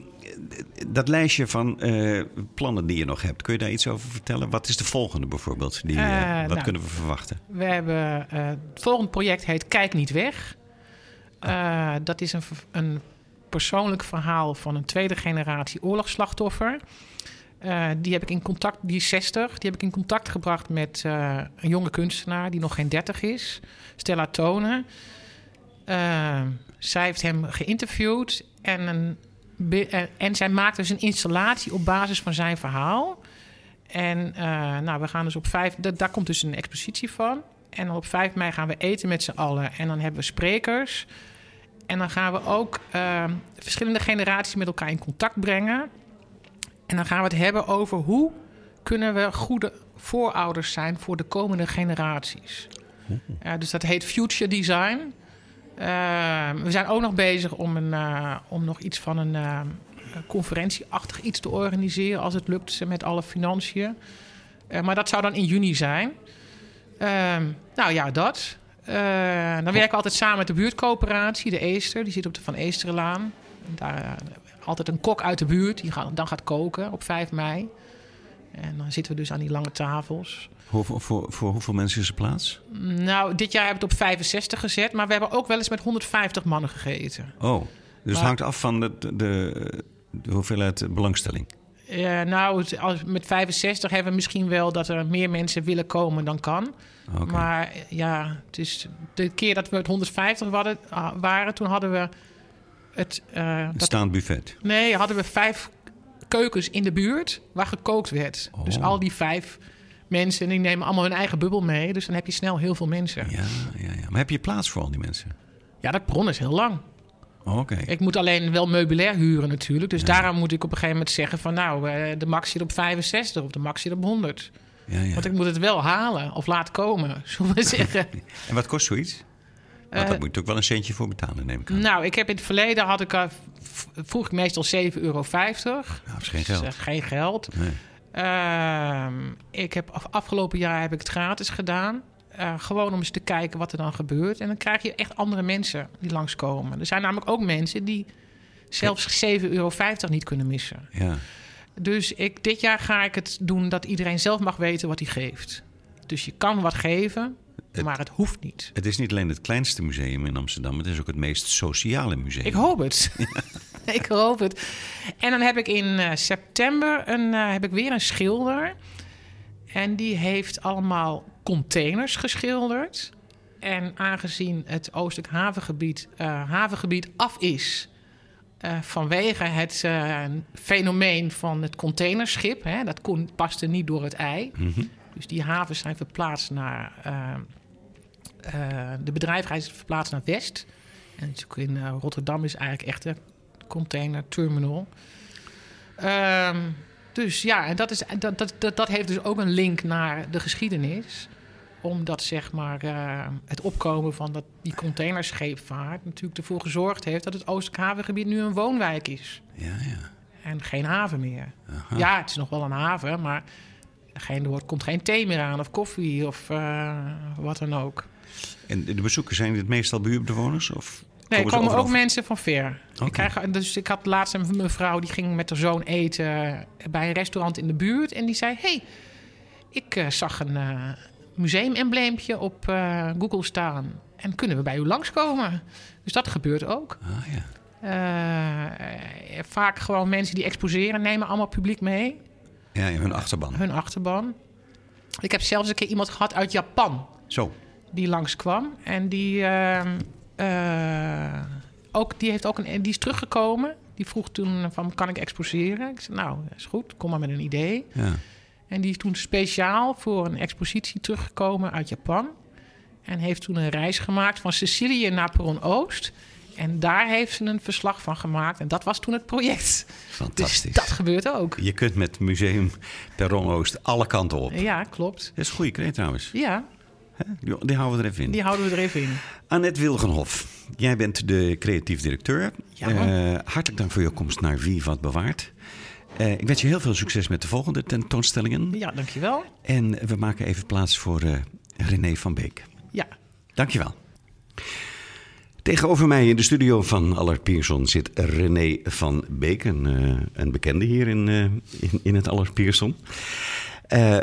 dat lijstje van eh, plannen die je nog hebt, kun je daar iets over vertellen? Wat is de volgende bijvoorbeeld? Die, eh, Eh, wat nou, kunnen we verwachten? We hebben, het volgende project heet Kijk niet weg. Eh, dat is een, een persoonlijk verhaal van een tweede generatie oorlogsslachtoffer. Eh, die heb ik in contact, die is 60. Die heb ik in contact gebracht met eh, een jonge kunstenaar die nog geen 30 is, Stella Tonen. Eh, zij heeft hem geïnterviewd en, en, zij maakt dus een installatie op basis van zijn verhaal. En nou, we gaan dus op vijf, da- daar komt dus een expositie van. En op 5 mei gaan we eten met z'n allen. En dan hebben we sprekers. En dan gaan we ook verschillende generaties met elkaar in contact brengen. En dan gaan we het hebben over hoe kunnen we goede voorouders zijn voor de komende generaties. Ja, dus dat heet Future Design. Eh, we zijn ook nog bezig om, een, eh, om nog iets van een uh, conferentieachtig iets te organiseren. Als het lukt met alle financiën. maar dat zou dan in juni zijn. Ehm, nou ja, dat. dan werken we altijd samen met de buurtcoöperatie, de Eester. Die zit op de Van Eesterenlaan. Daar altijd een kok uit de buurt die gaat, dan gaat koken op 5 mei. En dan zitten we dus aan die lange tafels. Voor, voor, voor hoeveel mensen is er plaats? Nou, dit jaar hebben we het op 65 gezet. Maar we hebben ook wel eens met 150 mannen gegeten. Oh, dus het hangt af van de, de, de hoeveelheid belangstelling? Ja, nou, als, met 65 hebben we misschien wel dat er meer mensen willen komen dan kan. Maar ja, het is de keer dat we het 150 hadden, ah, waren, toen hadden we het... Uh, het staand buffet? Nee, hadden we vijf keukens in de buurt waar gekookt werd. Dus oh. al die vijf mensen, die nemen allemaal hun eigen bubbel mee. Dus dan heb je snel heel veel mensen. Ja, ja, ja. Maar heb je plaats voor al die mensen? Ja, dat bron is heel lang. Oh, oké. Ik moet alleen wel meubilair huren natuurlijk. Dus daarom moet ik op een gegeven moment zeggen van... nou, eh, de max zit op 65 of de max zit op 100. Ja, ja. Want ik moet het wel halen of laten komen, zullen we zeggen. en wat kost zoiets? Want uh, daar moet je ook wel een centje voor betalen, neem ik aan. Nou, ik heb in het verleden had ik, uh, vroeg ik meestal 7,50 euro. Nou, dat is geen geld. Is geen geld. Nee. Uh, ik heb afgelopen jaar heb ik het gratis gedaan. Uh, gewoon om eens te kijken wat er dan gebeurt. En dan krijg je echt andere mensen die langskomen. Er zijn namelijk ook mensen die zelfs 7,50 euro niet kunnen missen. Ja. Dus ik, dit jaar ga ik het doen dat iedereen zelf mag weten wat hij geeft. Dus je kan wat geven, maar het hoeft niet. Het is niet alleen het kleinste museum in Amsterdam, het is ook het meest sociale museum. Ik hoop het. ik hoop het. En dan heb ik in uh, september een, uh, heb ik weer een schilder. En die heeft allemaal containers geschilderd. En aangezien het Oostelijk havengebied, uh, havengebied af is... vanwege het fenomeen van het containerschip... Hè, dat kon, paste niet door het ei... Mm dus die havens zijn verplaatst naar. Uh, de bedrijvigheid is verplaatst naar West. En in uh, Rotterdam is eigenlijk echt een container terminal. Um, dus ja, en dat, is, dat, dat, dat, dat, heeft dus ook een link naar de geschiedenis omdat zeg maar, uh, het opkomen van dat, die containerscheepvaart natuurlijk ervoor gezorgd heeft dat het Oostelijk havengebied nu een woonwijk is. Ja, ja. En geen haven meer. Aha. Ja, het is nog wel een haven, maar geen, er komt geen thee meer aan of koffie of uh, wat dan ook. En de bezoekers zijn het meestal buurtbewoners? Of nee, er komen ook mensen van ver. Ik, krijg, dus ik had laatst een mevrouw die ging met haar zoon eten bij een restaurant in de buurt. En die zei: hey, ik uh, zag een uh, museumembleempje op uh, Google staan. En kunnen we bij u langskomen? Dus dat gebeurt ook. Ah, ja. vaak gewoon mensen die exposeren nemen allemaal publiek mee. Ja, hun achterban. Hun achterban. Ik heb zelfs een keer iemand gehad uit Japan. Zo. Die langskwam. En die, uh, uh, ook, die, heeft ook een, die is teruggekomen. Die vroeg toen van, kan ik exposeren? Ik zei, nou, is goed. Kom maar met een idee. Ja. En die is toen speciaal voor een expositie teruggekomen uit Japan. En heeft toen een reis gemaakt van Sicilië naar Peron Oost. En daar heeft ze een verslag van gemaakt. En dat was toen het project. Fantastisch. Dus dat gebeurt ook. Je kunt met Museum Perron Oost alle kanten op. Ja, klopt. Dat is een goede kreet trouwens. Ja. Die, houden we er even in. Die houden we er even in. Annette Wilgenhof, jij bent de creatief directeur. Ja. Uh, hartelijk dank voor je komst naar Wie Wat Bewaart. Uh, ik wens je heel veel succes met de volgende tentoonstellingen. Ja, dankjewel. En we maken even plaats voor uh, René van Beek. Ja. Dankjewel. Tegenover mij in de studio van Allard Pierson zit René van Beek, een, een bekende hier in, in, in, het Allard Pierson.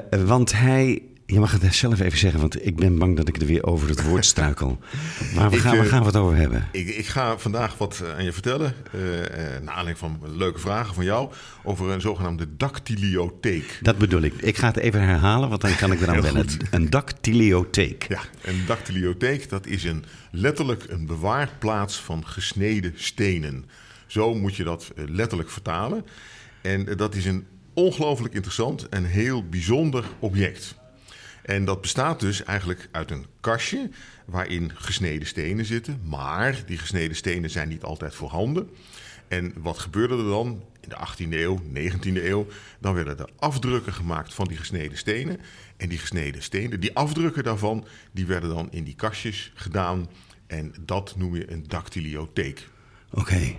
Want hij je mag het zelf even zeggen, want ik ben bang dat ik er weer over het woord struikel. Maar we, gaan, we gaan wat over hebben. Ik, ik, ga vandaag wat aan je vertellen, uh, naar aanleiding van leuke vragen van jou, over een zogenaamde dactyliotheek. Dat bedoel ik. Ik ga het even herhalen, want dan kan ik eraan wennen. Een dactyliotheek. Ja, een dactyliotheek, dat is een, letterlijk een bewaarplaats van gesneden stenen. Zo moet je dat letterlijk vertalen. En dat is een ongelooflijk interessant en heel bijzonder object. En dat bestaat dus eigenlijk uit een kastje waarin gesneden stenen zitten. Maar die gesneden stenen zijn niet altijd voorhanden. En wat gebeurde er dan? In de 18e eeuw, 19e eeuw, dan werden er afdrukken gemaakt van die gesneden stenen. En die gesneden stenen, die afdrukken daarvan, die werden dan in die kastjes gedaan En dat noem je een dactyliotheek. Oké.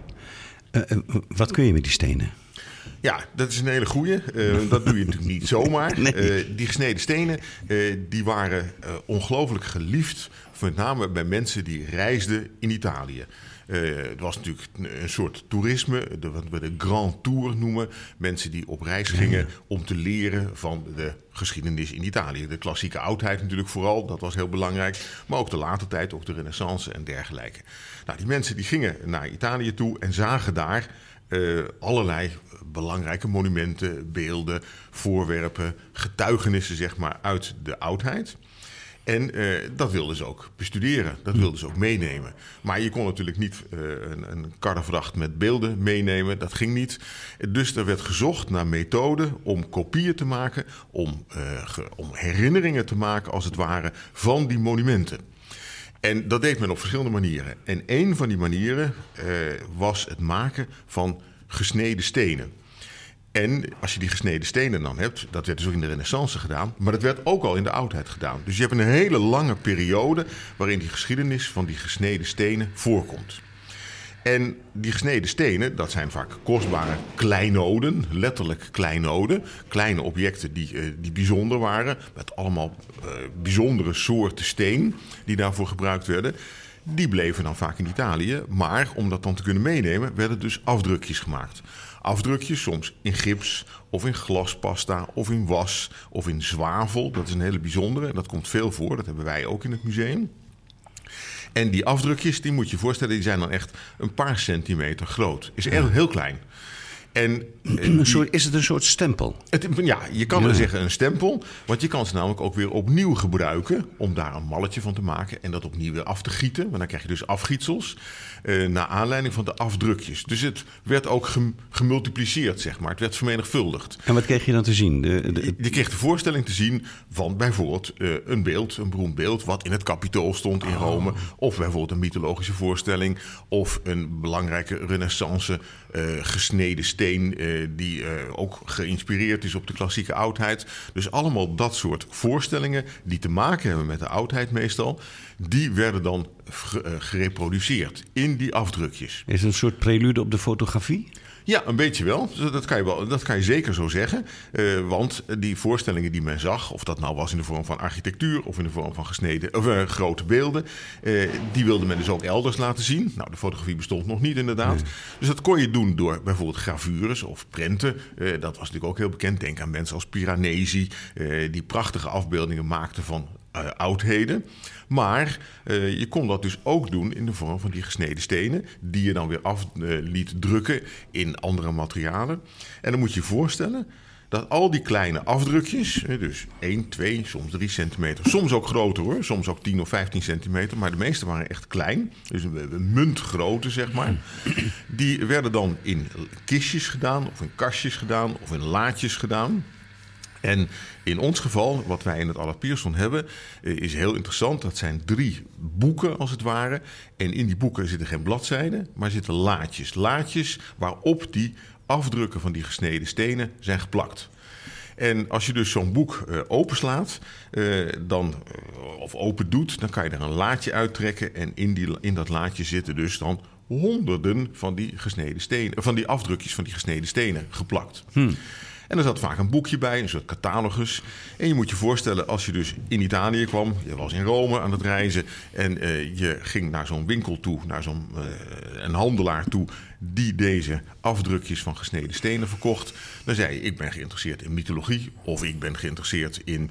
Eh, eh, wat kun je met die stenen? Ja, dat is een hele goeie. Uh, dat doe je natuurlijk niet zomaar. Nee. die gesneden stenen die waren ongelooflijk geliefd. Met name bij mensen die reisden in Italië. het was natuurlijk een soort toerisme, wat we de Grand Tour noemen. Mensen die op reis gingen om te leren van de geschiedenis in Italië. De klassieke oudheid natuurlijk vooral, dat was heel belangrijk. Maar ook de late tijd, ook de renaissance en dergelijke. Nou, die mensen die gingen naar Italië toe en zagen daar uh, allerlei belangrijke monumenten, beelden, voorwerpen, getuigenissen zeg maar, uit de oudheid. En uh, dat wilden ze ook bestuderen, dat wilden ze ook meenemen. Maar je kon natuurlijk niet uh, een, een karrevracht met beelden meenemen, dat ging niet. Dus er werd gezocht naar methoden om kopieën te maken, om, uh, ge, om herinneringen te maken als het ware van die monumenten. En dat deed men op verschillende manieren. En een van die manieren uh, was het maken van gesneden stenen. En als je die gesneden stenen dan hebt, dat werd dus ook in de Renaissance gedaan, maar dat werd ook al in de oudheid gedaan. Dus je hebt een hele lange periode waarin die geschiedenis van die gesneden stenen voorkomt. En die gesneden stenen, dat zijn vaak kostbare kleinoden, letterlijk kleinoden. Kleine objecten die, uh, die bijzonder waren, met allemaal uh, bijzondere soorten steen die daarvoor gebruikt werden. Die bleven dan vaak in Italië, maar om dat dan te kunnen meenemen, werden dus afdrukjes gemaakt. Afdrukjes soms in gips of in glaspasta of in was of in zwavel. Dat is een hele bijzondere en dat komt veel voor. Dat hebben wij ook in het museum. En die afdrukjes, die moet je voorstellen, die zijn dan echt een paar centimeter groot. Is heel, heel klein. En, soort, is het een soort stempel? Het, ja, je kan ja. zeggen een stempel. Want je kan ze namelijk ook weer opnieuw gebruiken. om daar een malletje van te maken. en dat opnieuw weer af te gieten. Want dan krijg je dus afgietsels. Uh, naar aanleiding van de afdrukjes. Dus het werd ook gem, gemultipliceerd, zeg maar. Het werd vermenigvuldigd. En wat kreeg je dan te zien? De, de... Je, je, kreeg de voorstelling te zien van bijvoorbeeld uh, een beeld, een beroemd beeld. wat in het kapitool stond in oh. Rome. Of bijvoorbeeld een mythologische voorstelling. Of een belangrijke renaissance gesneden steen uh, die uh, ook geïnspireerd is op de klassieke oudheid. Dus allemaal dat soort voorstellingen die te maken hebben met de oudheid meestal, die werden dan gereproduceerd in die afdrukjes. Is het een soort prelude op de fotografie? Ja, een beetje wel. Dat kan je, wel, dat kan je zeker zo zeggen. Uh, want die voorstellingen die men zag, of dat nou was in de vorm van architectuur of in de vorm van gesneden, of, uh, grote beelden, uh, die wilde men dus ook elders laten zien. Nou, de fotografie bestond nog niet inderdaad. Nee. Dus dat kon je doen door bijvoorbeeld gravures of prenten. dat was natuurlijk ook heel bekend. Denk aan mensen als Piranesi, die prachtige afbeeldingen maakten van uh, oudheden. Maar uh, je kon dat dus ook doen in de vorm van die gesneden stenen, die je dan weer af uh, liet drukken in andere materialen. En dan moet je je voorstellen dat al die kleine afdrukjes, dus 1, 2, soms 3 centimeter, soms ook groter hoor, soms ook 10 of 15 centimeter, maar de meeste waren echt klein, dus een muntgrootte zeg maar. Die werden dan in kistjes gedaan, of in kastjes gedaan, of in laadjes gedaan. En in ons geval, wat wij in het Allard hebben, eh, is heel interessant. Dat zijn drie boeken als het ware. En in die boeken zitten geen bladzijden, maar zitten laadjes. Laadjes waarop die afdrukken van die gesneden stenen zijn geplakt. En als je dus zo'n boek uh, openslaat, uh, dan, of open doet, dan kan je er een laadje uittrekken. En in, die, in dat laadje zitten dus dan honderden van die gesneden stenen, van die afdrukjes van die gesneden stenen geplakt. Hmm. En er zat vaak een boekje bij, een soort catalogus. En je moet je voorstellen, als je dus in Italië kwam, je was in Rome aan het reizen en uh, je ging naar zo'n winkel toe, naar zo'n uh, een handelaar toe die deze afdrukjes van gesneden stenen verkocht. Dan zei je, ik ben geïnteresseerd in mythologie of ik ben geïnteresseerd in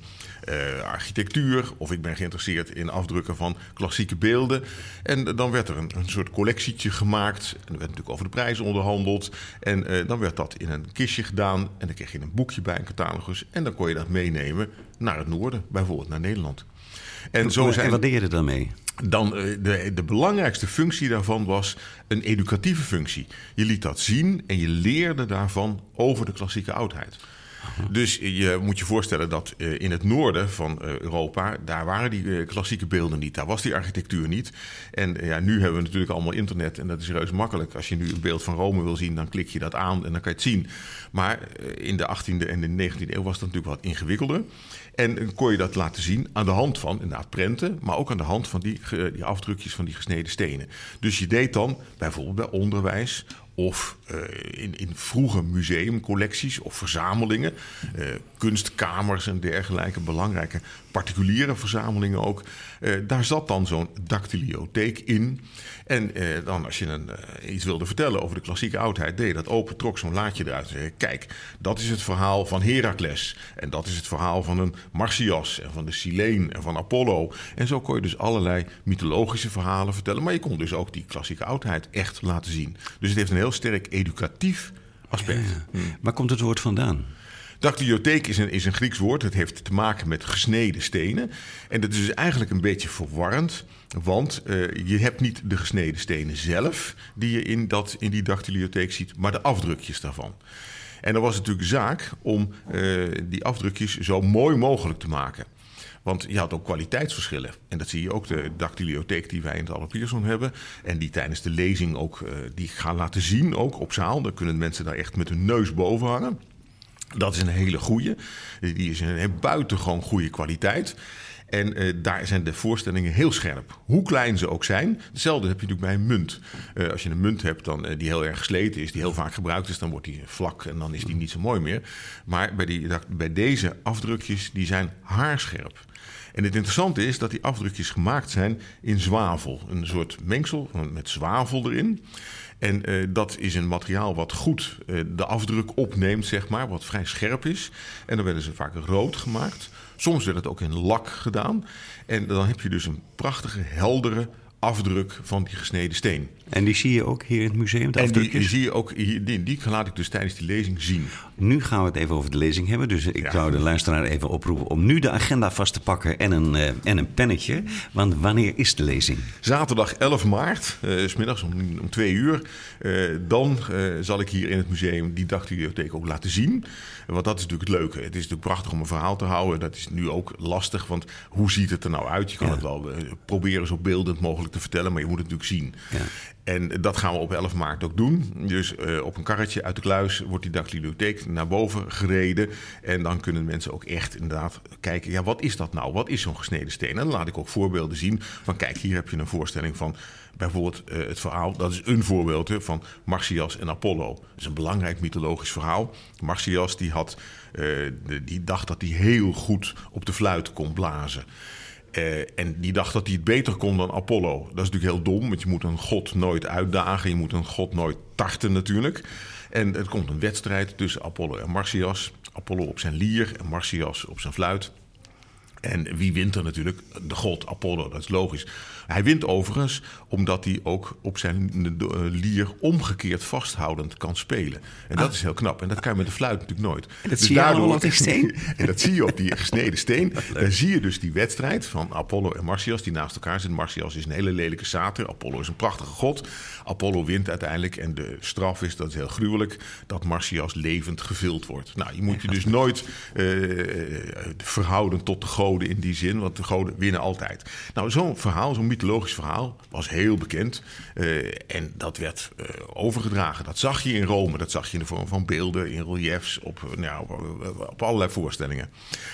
uh, architectuur of ik ben geïnteresseerd in afdrukken van klassieke beelden. En dan werd er een, een soort collectietje gemaakt. En er werd natuurlijk over de prijzen onderhandeld. En uh, dan werd dat in een kistje gedaan. En dan kreeg je een boekje bij, een catalogus. En dan kon je dat meenemen naar het noorden, bijvoorbeeld naar Nederland. En, zo zijn, en wat deed je er dan mee? Dan, de, de belangrijkste functie daarvan was een educatieve functie. Je liet dat zien en je leerde daarvan over de klassieke oudheid. Dus je moet je voorstellen dat eh, in het noorden van eh, Europa, daar waren die eh, klassieke beelden niet. Daar was die architectuur niet. En ja, nu hebben we natuurlijk allemaal internet en dat is reus makkelijk. Als je nu een beeld van Rome wil zien, dan klik je dat aan en dan kan je het zien. Maar in de 18e en de 19e eeuw was dat natuurlijk wat ingewikkelder. En kon je dat laten zien aan de hand van inderdaad prenten, maar ook aan de hand van die, die afdrukjes van die gesneden stenen. Dus je deed dan bijvoorbeeld bij onderwijs of uh, in, in vroege museumcollecties of verzamelingen, uh, kunstkamers en dergelijke, belangrijke particuliere verzamelingen ook. Uh, daar zat dan zo'n dactyliotheek in. En dan als je een, iets wilde vertellen over de klassieke oudheid, deed je dat open, trok zo'n laadje eruit en zei: Kijk, dat is het verhaal van Herakles. En dat is het verhaal van een Marsyas en van de Sileen en van Apollo. En zo kon je dus allerlei mythologische verhalen vertellen. Maar je kon dus ook die klassieke oudheid echt laten zien. Dus het heeft een heel sterk educatief aspect. Ja. Waar komt het woord vandaan? Dactyliotheek is een, is een Grieks woord. Het heeft te maken met gesneden stenen. En dat is dus eigenlijk een beetje verwarrend. Want uh, je hebt niet de gesneden stenen zelf die je in, dat, in die dactyliotheek ziet, maar de afdrukjes daarvan. En dan was natuurlijk zaak om uh, die afdrukjes zo mooi mogelijk te maken. Want je had ook kwaliteitsverschillen. En dat zie je ook de dactyliotheek die wij in het Pierson hebben. En die tijdens de lezing ook uh, die gaan laten zien, ook op zaal. Dan kunnen mensen daar echt met hun neus boven hangen. Dat is een hele goede. Die is een buitengewoon goede kwaliteit. En uh, daar zijn de voorstellingen heel scherp. Hoe klein ze ook zijn. Hetzelfde heb je natuurlijk bij een munt. Uh, als je een munt hebt dan, uh, die heel erg gesleten is, die heel vaak gebruikt is, dan wordt die vlak en dan is die niet zo mooi meer. Maar bij, die, bij deze afdrukjes, die zijn haarscherp. En het interessante is dat die afdrukjes gemaakt zijn in zwavel. Een soort mengsel met zwavel erin. En uh, dat is een materiaal wat goed uh, de afdruk opneemt, zeg maar, wat vrij scherp is. En dan werden ze vaak rood gemaakt. Soms werd het ook in lak gedaan. En dan heb je dus een prachtige, heldere afdruk van die gesneden steen. En die zie je ook hier in het museum? De en die, die, zie je ook hier, die, die laat ik dus tijdens die lezing zien. Nu gaan we het even over de lezing hebben. Dus ik ja. zou de luisteraar even oproepen om nu de agenda vast te pakken en een, uh, en een pennetje. Want wanneer is de lezing? Zaterdag 11 maart, uh, smiddags om, om twee uur. Uh, dan zal ik hier in het museum die dagbibliotheek ook laten zien. Want dat is natuurlijk het leuke. Het is natuurlijk prachtig om een verhaal te houden. Dat is nu ook lastig, want hoe ziet het er nou uit? Je kan ja. het wel proberen zo beeldend mogelijk te vertellen, maar je moet het natuurlijk zien. Ja. En dat gaan we op 11 maart ook doen. Dus uh, op een karretje uit de kluis wordt die dagbibliotheek naar boven gereden. En dan kunnen mensen ook echt inderdaad kijken... ja, wat is dat nou? Wat is zo'n gesneden steen? En dan laat ik ook voorbeelden zien van... kijk, hier heb je een voorstelling van bijvoorbeeld uh, het verhaal... dat is een voorbeeld hè, van Marsyas en Apollo. Dat is een belangrijk mythologisch verhaal. Marsyas die, had, uh, die dacht dat hij heel goed op de fluit kon blazen... Uh, en die dacht dat hij het beter kon dan Apollo. Dat is natuurlijk heel dom, want je moet een god nooit uitdagen. Je moet een god nooit tarten natuurlijk. En er komt een wedstrijd tussen Apollo en Marsyas. Apollo op zijn lier en Marsyas op zijn fluit. En wie wint er natuurlijk? De god Apollo, dat is logisch. Hij wint overigens omdat hij ook op zijn lier omgekeerd vasthoudend kan spelen. En dat ah. is heel knap. En dat kan je met de fluit natuurlijk nooit. En dat dus zie je op die steen? en dat zie je op die gesneden steen. Daar zie je dus die wedstrijd van Apollo en Marsyas die naast elkaar zitten. Marsyas is een hele lelijke sater. Apollo is een prachtige god. Apollo wint uiteindelijk. En de straf is, dat is heel gruwelijk, dat Marsyas levend gevuld wordt. Nou, je moet je dus nooit uh, verhouden tot de goden in die zin. Want de goden winnen altijd. Nou, zo'n verhaal, zo'n mythologisch verhaal was heel bekend. Uh, en dat werd uh, overgedragen. Dat zag je in Rome. Dat zag je in de vorm van beelden, in reliefs, op, nou, op, op allerlei voorstellingen.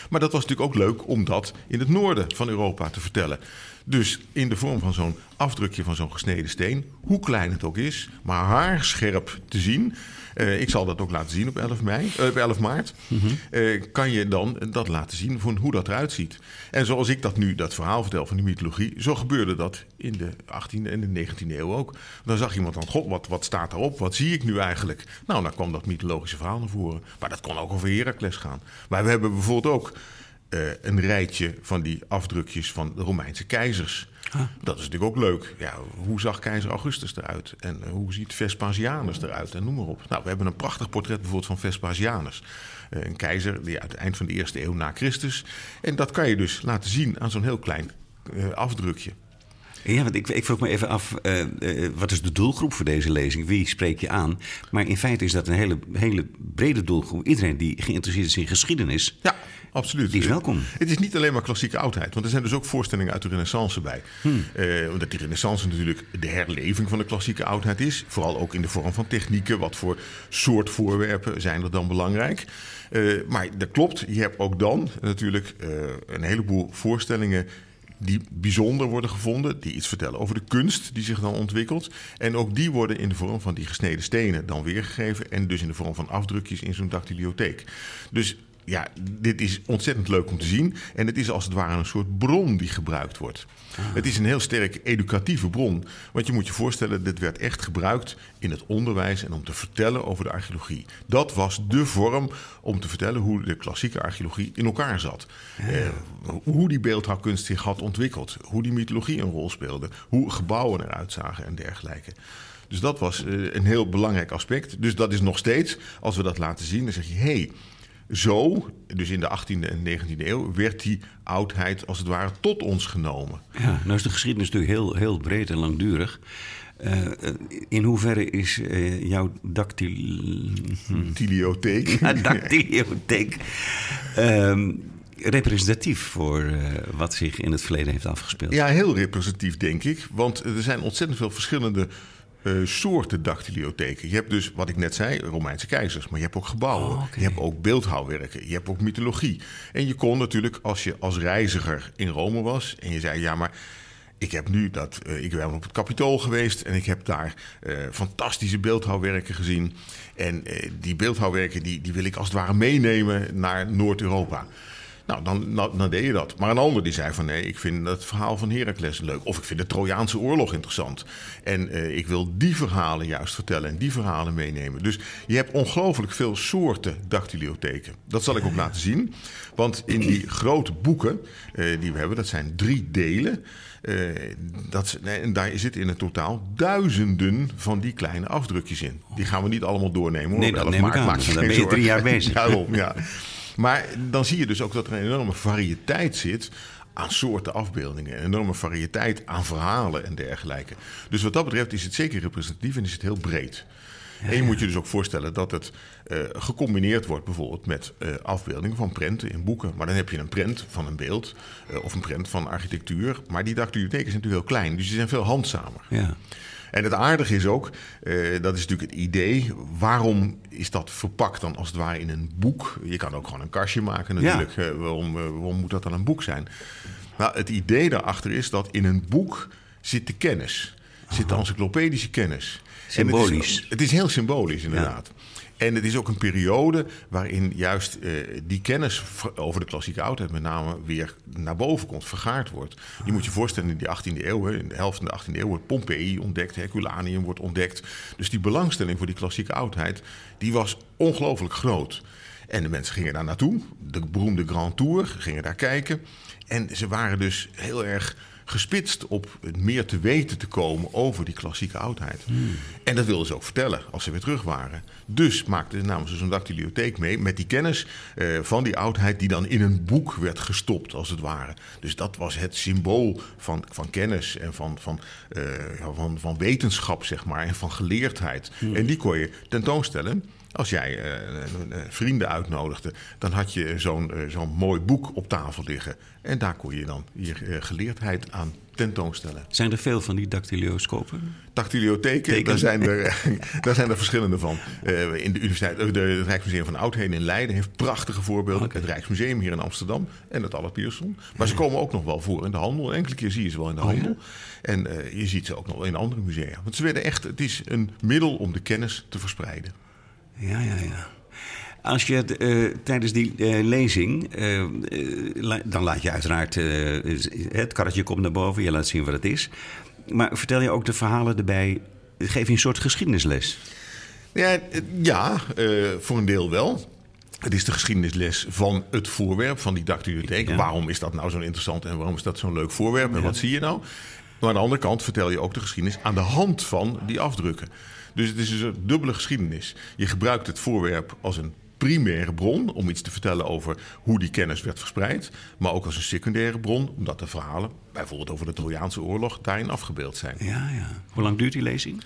Maar dat was natuurlijk ook leuk om dat in het noorden van Europa te vertellen. Dus in de vorm van zo'n afdrukje van zo'n gesneden steen, hoe klein het ook is, maar haarscherp te zien. Uh, ik zal dat ook laten zien op 11, mei, uh, op 11 maart. Mm -hmm. uh, kan je dan dat laten zien van hoe dat eruit ziet. En zoals ik dat nu, dat verhaal vertel van die mythologie, zo gebeurde dat in de 18e en de 19e eeuw ook. Dan zag iemand dan, god, wat, wat staat daarop? Wat zie ik nu eigenlijk? Nou, dan kwam dat mythologische verhaal naar voren. Maar dat kon ook over Heracles gaan. Maar we hebben bijvoorbeeld ook uh, een rijtje van die afdrukjes van de Romeinse keizers. Dat is natuurlijk ook leuk. Ja, hoe zag keizer Augustus eruit? En uh, hoe ziet Vespasianus eruit? En noem maar op. Nou, we hebben een prachtig portret bijvoorbeeld van Vespasianus. Uh, een keizer die uit het eind van de eerste eeuw na Christus. En dat kan je dus laten zien aan zo'n heel klein afdrukje. Ja, want ik, ik vroeg me even af, uh, uh, wat is de doelgroep voor deze lezing? Wie spreek je aan? Maar in feite is dat een hele, hele brede doelgroep. Iedereen die geïnteresseerd is in geschiedenis, ja, absoluut. die is welkom. Het is niet alleen maar klassieke oudheid, want er zijn dus ook voorstellingen uit de renaissance bij. Hmm. Uh, omdat die renaissance natuurlijk de herleving van de klassieke oudheid is. Vooral ook in de vorm van technieken. Wat voor soort voorwerpen zijn er dan belangrijk? maar dat klopt, je hebt ook dan natuurlijk een heleboel voorstellingen die bijzonder worden gevonden, die iets vertellen over de kunst die zich dan ontwikkelt. En ook die worden in de vorm van die gesneden stenen dan weergegeven en dus in de vorm van afdrukjes in zo'n dactyliotheek. Dus ja, dit is ontzettend leuk om te zien. En het is als het ware een soort bron die gebruikt wordt. Ah. Het is een heel sterk educatieve bron. Want je moet je voorstellen, dit werd echt gebruikt in het onderwijs en om te vertellen over de archeologie. Dat was de vorm om te vertellen hoe de klassieke archeologie in elkaar zat. Eh, hoe die beeldhouwkunst zich had ontwikkeld. Hoe die mythologie een rol speelde. Hoe gebouwen eruit zagen en dergelijke. Dus dat was eh, een heel belangrijk aspect. Dus dat is nog steeds, als we dat laten zien, dan zeg je: hé. Hey, zo, dus in de 18e en 19e eeuw, werd die oudheid als het ware tot ons genomen. Ja, nou is de geschiedenis natuurlijk heel, heel breed en langdurig. Uh, in hoeverre is uh, jouw dactyliotheek ja, dactyliotheek uh, representatief voor uh, wat zich in het verleden heeft afgespeeld? Ja, heel representatief, denk ik. Want er zijn ontzettend veel verschillende uh, soorten dactyliotheken. Je hebt dus, wat ik net zei, Romeinse keizers. Maar je hebt ook gebouwen. Oh, je hebt ook beeldhouwwerken. Je hebt ook mythologie. En je kon natuurlijk, als je als reiziger in Rome was... en je zei, ja, maar ik heb nu dat. Uh, ik ben op het Capitool geweest en ik heb daar uh, fantastische beeldhouwwerken gezien. En die beeldhouwwerken die, die wil ik als het ware meenemen naar Noord-Europa. Nou, dan, dan, dan, deed je dat. Maar een ander die zei van nee, ik vind het verhaal van Heracles leuk. Of ik vind de Trojaanse oorlog interessant. En uh, ik wil die verhalen juist vertellen en die verhalen meenemen. Dus je hebt ongelooflijk veel soorten dactyliotheken. Dat zal ik ook laten zien. Want in die grote boeken uh, die we hebben, dat zijn drie delen. Uh, dat, en daar zitten in het totaal duizenden van die kleine afdrukjes in. Die gaan we niet allemaal doornemen. Hoor. Nee, dat neem ik aan. Dan ben je drie jaar bezig. Daarom, ja. Maar dan zie je dus ook dat er een enorme variëteit zit aan soorten afbeeldingen. Een enorme variëteit aan verhalen en dergelijke. Dus wat dat betreft is het zeker representatief en is het heel breed. En je moet je dus ook voorstellen dat het uh, gecombineerd wordt bijvoorbeeld met uh, afbeeldingen van prenten in boeken. Maar dan heb je een prent van een beeld uh, of een prent van architectuur. Maar die dactylotheken zijn natuurlijk heel klein, dus die zijn veel handzamer. Ja. En het aardige is ook, uh, dat is natuurlijk het idee, waarom is dat verpakt dan als het ware in een boek? Je kan ook gewoon een kastje maken natuurlijk. Ja. Uh, waarom, uh, waarom moet dat dan een boek zijn? Nou, het idee daarachter is dat in een boek zit de kennis. Zit de encyclopedische kennis. Symbolisch. Het is, het is, heel symbolisch, inderdaad. Ja. En het is ook een periode waarin juist uh, die kennis over de klassieke oudheid met name weer naar boven komt, vergaard wordt. Je moet je voorstellen, in de 18e eeuw, in de helft van de 18e eeuw, wordt Pompeii ontdekt, Herculaneum wordt ontdekt. Dus die belangstelling voor die klassieke oudheid, die was ongelooflijk groot. En de mensen gingen daar naartoe, de beroemde Grand Tour, gingen daar kijken. En ze waren dus heel erg gespitst op meer te weten te komen over die klassieke oudheid. Hmm. En dat wilden ze ook vertellen als ze weer terug waren. Dus maakten ze zo'n dactyliotheek mee met die kennis uh, van die oudheid die dan in een boek werd gestopt, als het ware. Dus dat was het symbool van, van kennis en van, van, uh, van, van wetenschap, zeg maar, en van geleerdheid. Hmm. En die kon je tentoonstellen. Als jij uh, vrienden uitnodigde, dan had je zo'n zo'n mooi boek op tafel liggen. En daar kon je dan je geleerdheid aan tentoonstellen. Zijn er veel van die dactylioscopen? Dactyliotheken, daar zijn, er, daar zijn er verschillende van. in de universiteit, de, het Rijksmuseum van Oudheden in Leiden heeft prachtige voorbeelden. Okay. Het Rijksmuseum hier in Amsterdam en het Allard Pierson. Maar ze komen ook nog wel voor in de handel. Enkele keer zie je ze wel in de handel. Oh, ja? En je ziet ze ook nog in andere musea. Want ze werden echt, het is een middel om de kennis te verspreiden. Ja, ja, ja. Als je uh, tijdens die uh, lezing, uh, dan laat je uiteraard het karretje komt naar boven, je laat zien wat het is. Maar vertel je ook de verhalen erbij, geef je een soort geschiedenisles? Ja, ja voor een deel wel. Het is de geschiedenisles van het voorwerp, van die dactylotheek. Ja. Waarom is dat nou zo interessant en waarom is dat zo'n leuk voorwerp en ja. wat zie je nou? Maar aan de andere kant vertel je ook de geschiedenis aan de hand van die afdrukken. Dus het is dus een dubbele geschiedenis. Je gebruikt het voorwerp als een primaire bron om iets te vertellen over hoe die kennis werd verspreid. Maar ook als een secundaire bron, omdat de verhalen, bijvoorbeeld over de Trojaanse oorlog, daarin afgebeeld zijn. Ja, ja. Hoe lang duurt die lezing?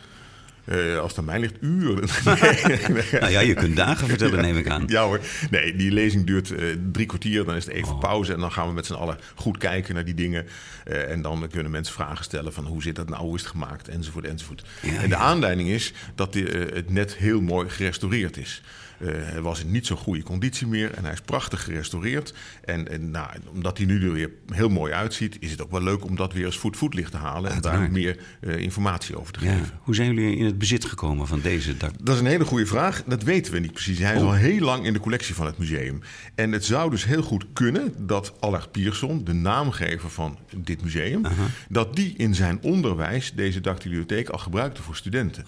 Uh, als het aan mij ligt, uren. nou ja, je kunt dagen vertellen, neem ik aan. Ja hoor. Nee, die lezing duurt uh, drie kwartier. Dan is het even oh. pauze. En dan gaan we met z'n allen goed kijken naar die dingen. Uh, en dan kunnen mensen vragen stellen van hoe zit dat nou, hoe is het gemaakt, enzovoort, enzovoort. Ja, en de ja. aanleiding is dat die, het net heel mooi gerestaureerd is. Uh, hij was in niet zo'n goede conditie meer en hij is prachtig gerestaureerd. En, en nou, omdat hij nu er weer heel mooi uitziet, is het ook wel leuk om dat weer eens voet voetlicht te halen en daar meer uh, informatie over te ja. geven. Hoe zijn jullie in het bezit gekomen van deze dak? Dat is een hele goede vraag. Dat weten we niet precies. Hij is Oh. al heel lang in de collectie van het museum. En het zou dus heel goed kunnen dat Allard Pierson, de naamgever van dit museum, dat die in zijn onderwijs deze dactylotheek al gebruikte voor studenten.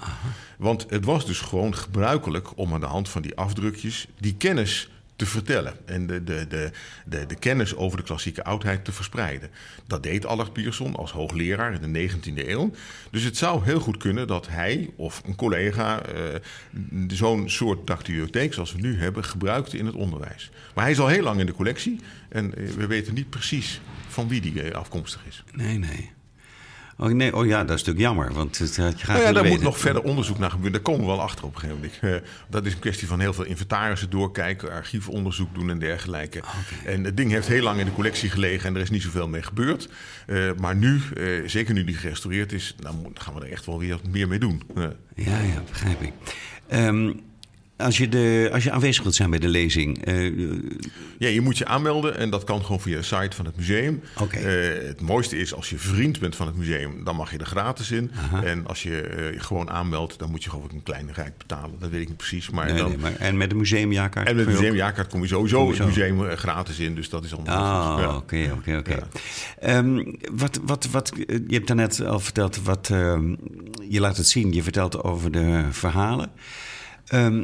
Want het was dus gewoon gebruikelijk om aan de hand van die afdrukjes die kennis te vertellen en de, de, de, de, de kennis over de klassieke oudheid te verspreiden. Dat deed Allard Pierson als hoogleraar in de 19e eeuw. Dus het zou heel goed kunnen dat hij of een collega eh, zo'n soort dactylotheek zoals we nu hebben gebruikte in het onderwijs. Maar hij is al heel lang in de collectie en eh, we weten niet precies van wie die eh, afkomstig is. Nee, nee. Oh, nee. oh ja, dat is natuurlijk jammer, want het je graag Nou ja, daar moet nog verder onderzoek naar gebeuren. Daar komen we wel achter op een gegeven moment. Eh, dat is een kwestie van heel veel inventarissen doorkijken, archiefonderzoek doen en dergelijke. En het ding heeft heel lang in de collectie gelegen en er is niet zoveel mee gebeurd. Eh, maar nu, eh, zeker nu die gerestaureerd is, dan gaan we er echt wel weer meer mee doen. Eh, Ja, ja, begrijp ik. Ehm, als, je de, als je aanwezig wilt zijn bij de lezing, eh, Ja, je moet je aanmelden en dat kan gewoon via de site van het museum. Oké. Eh, het mooiste is als je vriend bent van het museum, dan mag je er gratis in. En als je eh, gewoon aanmeldt, dan moet je gewoon een kleine rijk betalen. Dat weet ik niet precies. Maar nee, dan, nee, maar, en met de museumjaarkaart? En met de museumjaarkaart kom je sowieso Kom je het museum gratis in. Dus dat is allemaal Ah, oké, oké, oké. Ehm, wat, wat, wat, je hebt daarnet al verteld, wat, ehm, je laat het zien, je vertelt over de verhalen. Ehm,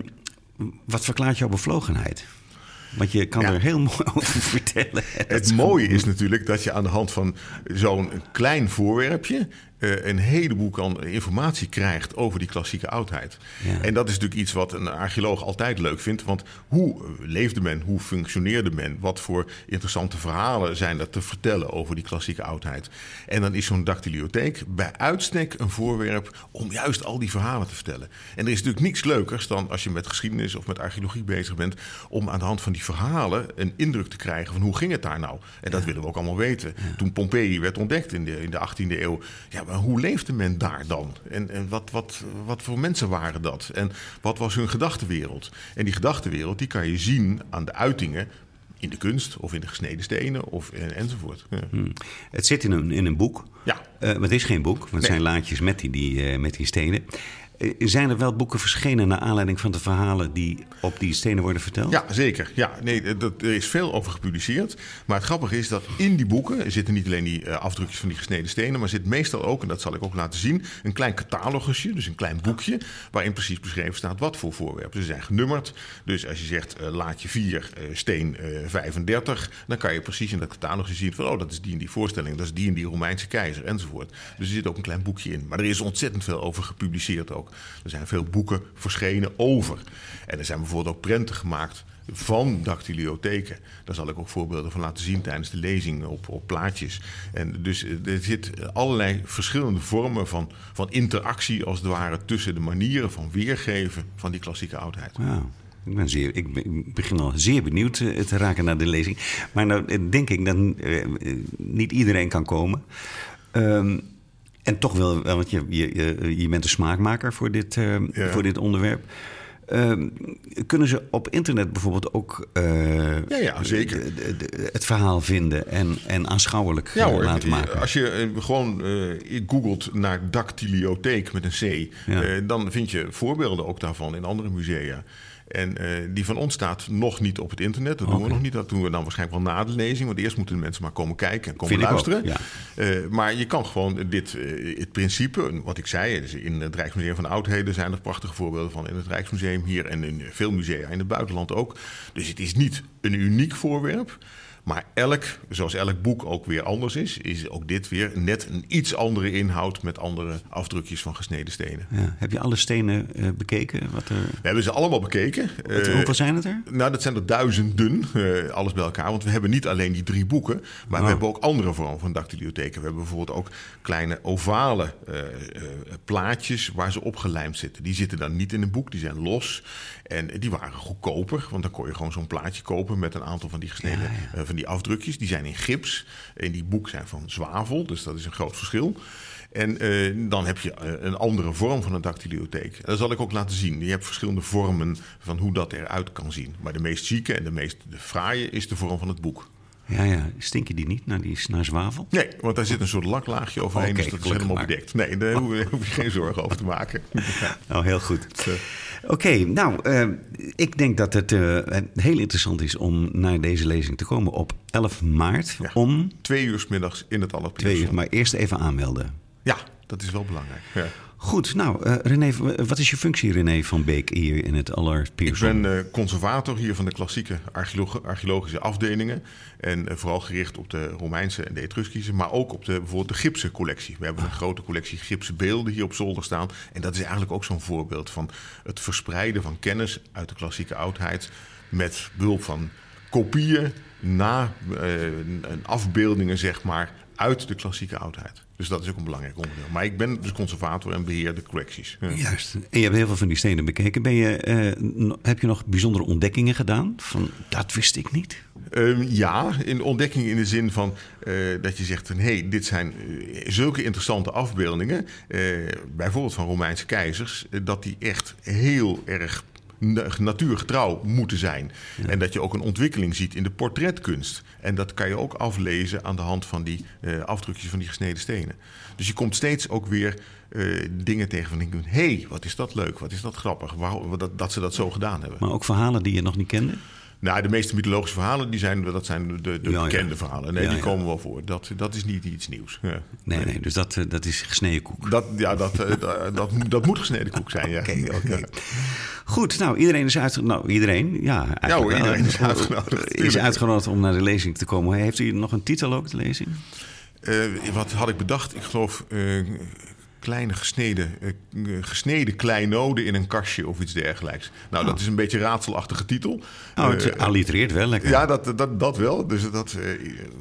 wat verklaart jouw bevlogenheid? Want je kan Ja. er heel mooi over vertellen. Het mooie is natuurlijk dat je aan de hand van zo'n klein voorwerpje eh, een heleboel kan, informatie krijgt over die klassieke oudheid. Ja. En dat is natuurlijk iets wat een archeoloog altijd leuk vindt. Want hoe eh, leefde men? Hoe functioneerde men? Wat voor interessante verhalen zijn er te vertellen over die klassieke oudheid? En dan is zo'n dactyliotheek bij uitstek een voorwerp om juist al die verhalen te vertellen. En er is natuurlijk niks leukers dan als je met geschiedenis of met archeologie bezig bent, om aan de hand van die verhalen een indruk te krijgen van hoe ging het daar nou? En dat willen we ook allemaal weten. Toen Pompeii werd ontdekt in de, in de 18e eeuw, ja, hoe leefde men daar dan? En, en wat, wat, wat voor mensen waren dat? En wat was hun gedachtenwereld? En die gedachtenwereld die kan je zien aan de uitingen in de kunst of in de gesneden stenen of en, enzovoort. Ja. Het zit in een, in een boek. Ja. Eh, maar het is geen boek, want het Nee. zijn laadjes met die, die, eh, met die stenen. Eh, zijn er wel boeken verschenen naar aanleiding van de verhalen die op die stenen worden verteld? Ja, zeker. Ja, nee, dat, er is veel over gepubliceerd. Maar het grappige is dat in die boeken zitten niet alleen die eh, afdrukjes van die gesneden stenen, maar zit meestal ook, en dat zal ik ook laten zien, een klein catalogusje, dus een klein boekje, waarin precies beschreven staat wat voor voorwerpen. Ze zijn genummerd. Dus als je zegt eh, laadje 4, eh, steen eh, 35, dan kan je precies in dat catalogusje zien van, oh, dat is die en die voorstelling, dat is die en die Romeinse keizer, enzovoort. Dus er zit ook een klein boekje in. Maar er is ontzettend veel over gepubliceerd ook. Er zijn veel boeken verschenen over. En er zijn bijvoorbeeld ook prenten gemaakt van dactyliotheken. Daar zal ik ook voorbeelden van laten zien tijdens de lezing op, op plaatjes. En dus eh, er zit allerlei verschillende vormen van, van interactie, als het ware, tussen de manieren van weergeven van die klassieke oudheid. Wauw. Ik, ben zeer, ik begin al zeer benieuwd eh, te raken naar de lezing. Maar nou eh, denk ik dat niet iedereen kan komen. Ehm, en toch wel, want je, je, je, bent een smaakmaker voor dit, eh, Ja. voor dit onderwerp. Ehm, kunnen ze op internet bijvoorbeeld ook eh, Ja, ja, zeker. het verhaal vinden en, en aanschouwelijk Ja eh, hoor, laten maken? als je gewoon googelt naar dactyliotheek met een C, Ja. dan vind je voorbeelden ook daarvan in andere musea. En eh, die van ons staat nog niet op het internet. Dat doen we nog niet. Dat doen we dan waarschijnlijk wel na de lezing. Want eerst moeten de mensen maar komen kijken en komen Vind ik ook, luisteren. ja. Eh, maar je kan gewoon dit, eh, het principe, wat ik zei, dus in het Rijksmuseum van Oudheden zijn er prachtige voorbeelden van in het Rijksmuseum hier en in veel musea in het buitenland ook. Dus het is niet een uniek voorwerp. Maar elk, zoals elk boek ook weer anders is, is ook dit weer net een iets andere inhoud met andere afdrukjes van gesneden stenen. Ja. Heb je alle stenen uh, bekeken? Wat er... We hebben ze allemaal bekeken. Wat, uh, hoeveel zijn het er? Nou, dat zijn er duizenden, uh, alles bij elkaar. Want we hebben niet alleen die drie boeken, maar Oh. we hebben ook andere vormen van dactylotheken. We hebben bijvoorbeeld ook kleine ovale plaatjes waar ze opgelijmd zitten. Die zitten dan niet in een boek, die zijn los. En die waren goedkoper, want dan kon je gewoon zo'n plaatje kopen met een aantal van die gesneden Ja, ja. Die afdrukjes. Die zijn in gips. In die boek zijn van zwavel, dus dat is een groot verschil. En uh, dan heb je uh, een andere vorm van een dactylotheek. Dat zal ik ook laten zien. Je hebt verschillende vormen van hoe dat eruit kan zien. Maar de meest chique en de meest fraaie is de vorm van het boek. Ja, ja. Stinken die niet naar, die, naar zwavel? Nee, want daar zit een soort laklaagje overheen, Oké, dus dat is helemaal maar. bedekt. Nee, daar hoef je, je geen zorgen over te maken. Oh, heel goed. Oké, nou, uh, ik denk dat het uh, heel interessant is om naar deze lezing te komen op 11 maart Ja. om Twee uur 's middags in het Allerpierson. twee uur. Maar eerst even aanmelden. Ja, dat is wel belangrijk. Ja. Goed, nou, uh, René, wat is je functie, René van Beek, hier in het Aller Ik Pierson? ben uh, conservator hier van de klassieke archeologische afdelingen. En uh, vooral gericht op de Romeinse en de Etruskische, maar ook op de, bijvoorbeeld de gipsen collectie. We hebben een grote collectie gipsen beelden hier op zolder staan. En dat is eigenlijk ook zo'n voorbeeld van het verspreiden van kennis uit de klassieke oudheid. Met behulp van kopieën, na afbeeldingen, zeg maar, uit de klassieke oudheid. Dus dat is ook een belangrijk onderdeel. Maar ik ben dus conservator en beheer de collecties. Ja. Juist. En je hebt heel veel van die stenen bekeken. Ben je, uh, heb je nog bijzondere ontdekkingen gedaan? Van, dat wist ik niet. Um, ja, in ontdekking in de zin van uh, dat je zegt: hé, hey, dit zijn zulke interessante afbeeldingen, bijvoorbeeld van Romeinse keizers, dat die echt heel erg natuurgetrouw moeten zijn. Ja. En dat je ook een ontwikkeling ziet in de portretkunst. En dat kan je ook aflezen aan de hand van die uh, afdrukjes van die gesneden stenen. Dus je komt steeds ook weer uh, dingen tegen van hé, hey, wat is dat leuk, wat is dat grappig, Waar, dat, dat ze dat zo gedaan hebben. Maar ook verhalen die je nog niet kende? Nou, de meeste mythologische verhalen, die zijn, dat zijn de, de ja, bekende ja. verhalen. Nee, Ja, die komen wel voor. Dat, dat is niet iets nieuws. Nee, nee, dus dat, uh, dat is gesneden koek. Dat, ja, dat, uh, dat, dat, dat, moet gesneden koek zijn, ja. Oké. Okay. Goed, nou, iedereen is uitgenodigd. Nou, iedereen, ja. Hoor, iedereen is uitgenodigd. Is uitgenodigd om naar de lezing te komen. Heeft u nog een titel ook, de lezing? Uh, wat had ik bedacht? Ik geloof kleine gesneden, uh, gesneden kleinoden in een kastje of iets dergelijks. Nou, oh. dat is een beetje een raadselachtige titel. Oh, het uh, allitereert wel lekker. Ja, dat, dat, dat wel. Dus dat,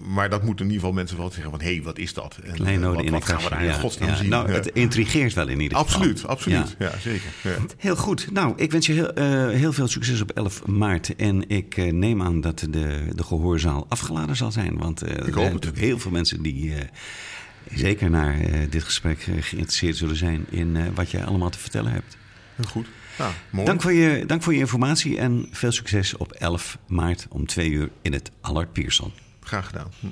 maar dat moeten in ieder geval mensen wel zeggen van... hé, hey, wat is dat? En, kleinoden wat, in wat een gaan kastje. we daar in ja, godsnaam ja. zien? Nou, het intrigeert wel in ieder geval. Absoluut, absoluut. Ja, ja zeker. Heel goed. Nou, ik wens je heel, heel, veel succes op 11 maart. En ik neem aan dat de, de gehoorzaal afgeladen zal zijn. Want er zijn natuurlijk heel veel mensen die zeker naar uh, dit gesprek uh, geïnteresseerd zullen zijn in uh, wat jij allemaal te vertellen hebt. Heel goed. Ja, mooi. Dank, voor je, dank voor je informatie en veel succes op 11 maart om twee uur in het Allard Pierson. Graag gedaan. Hm.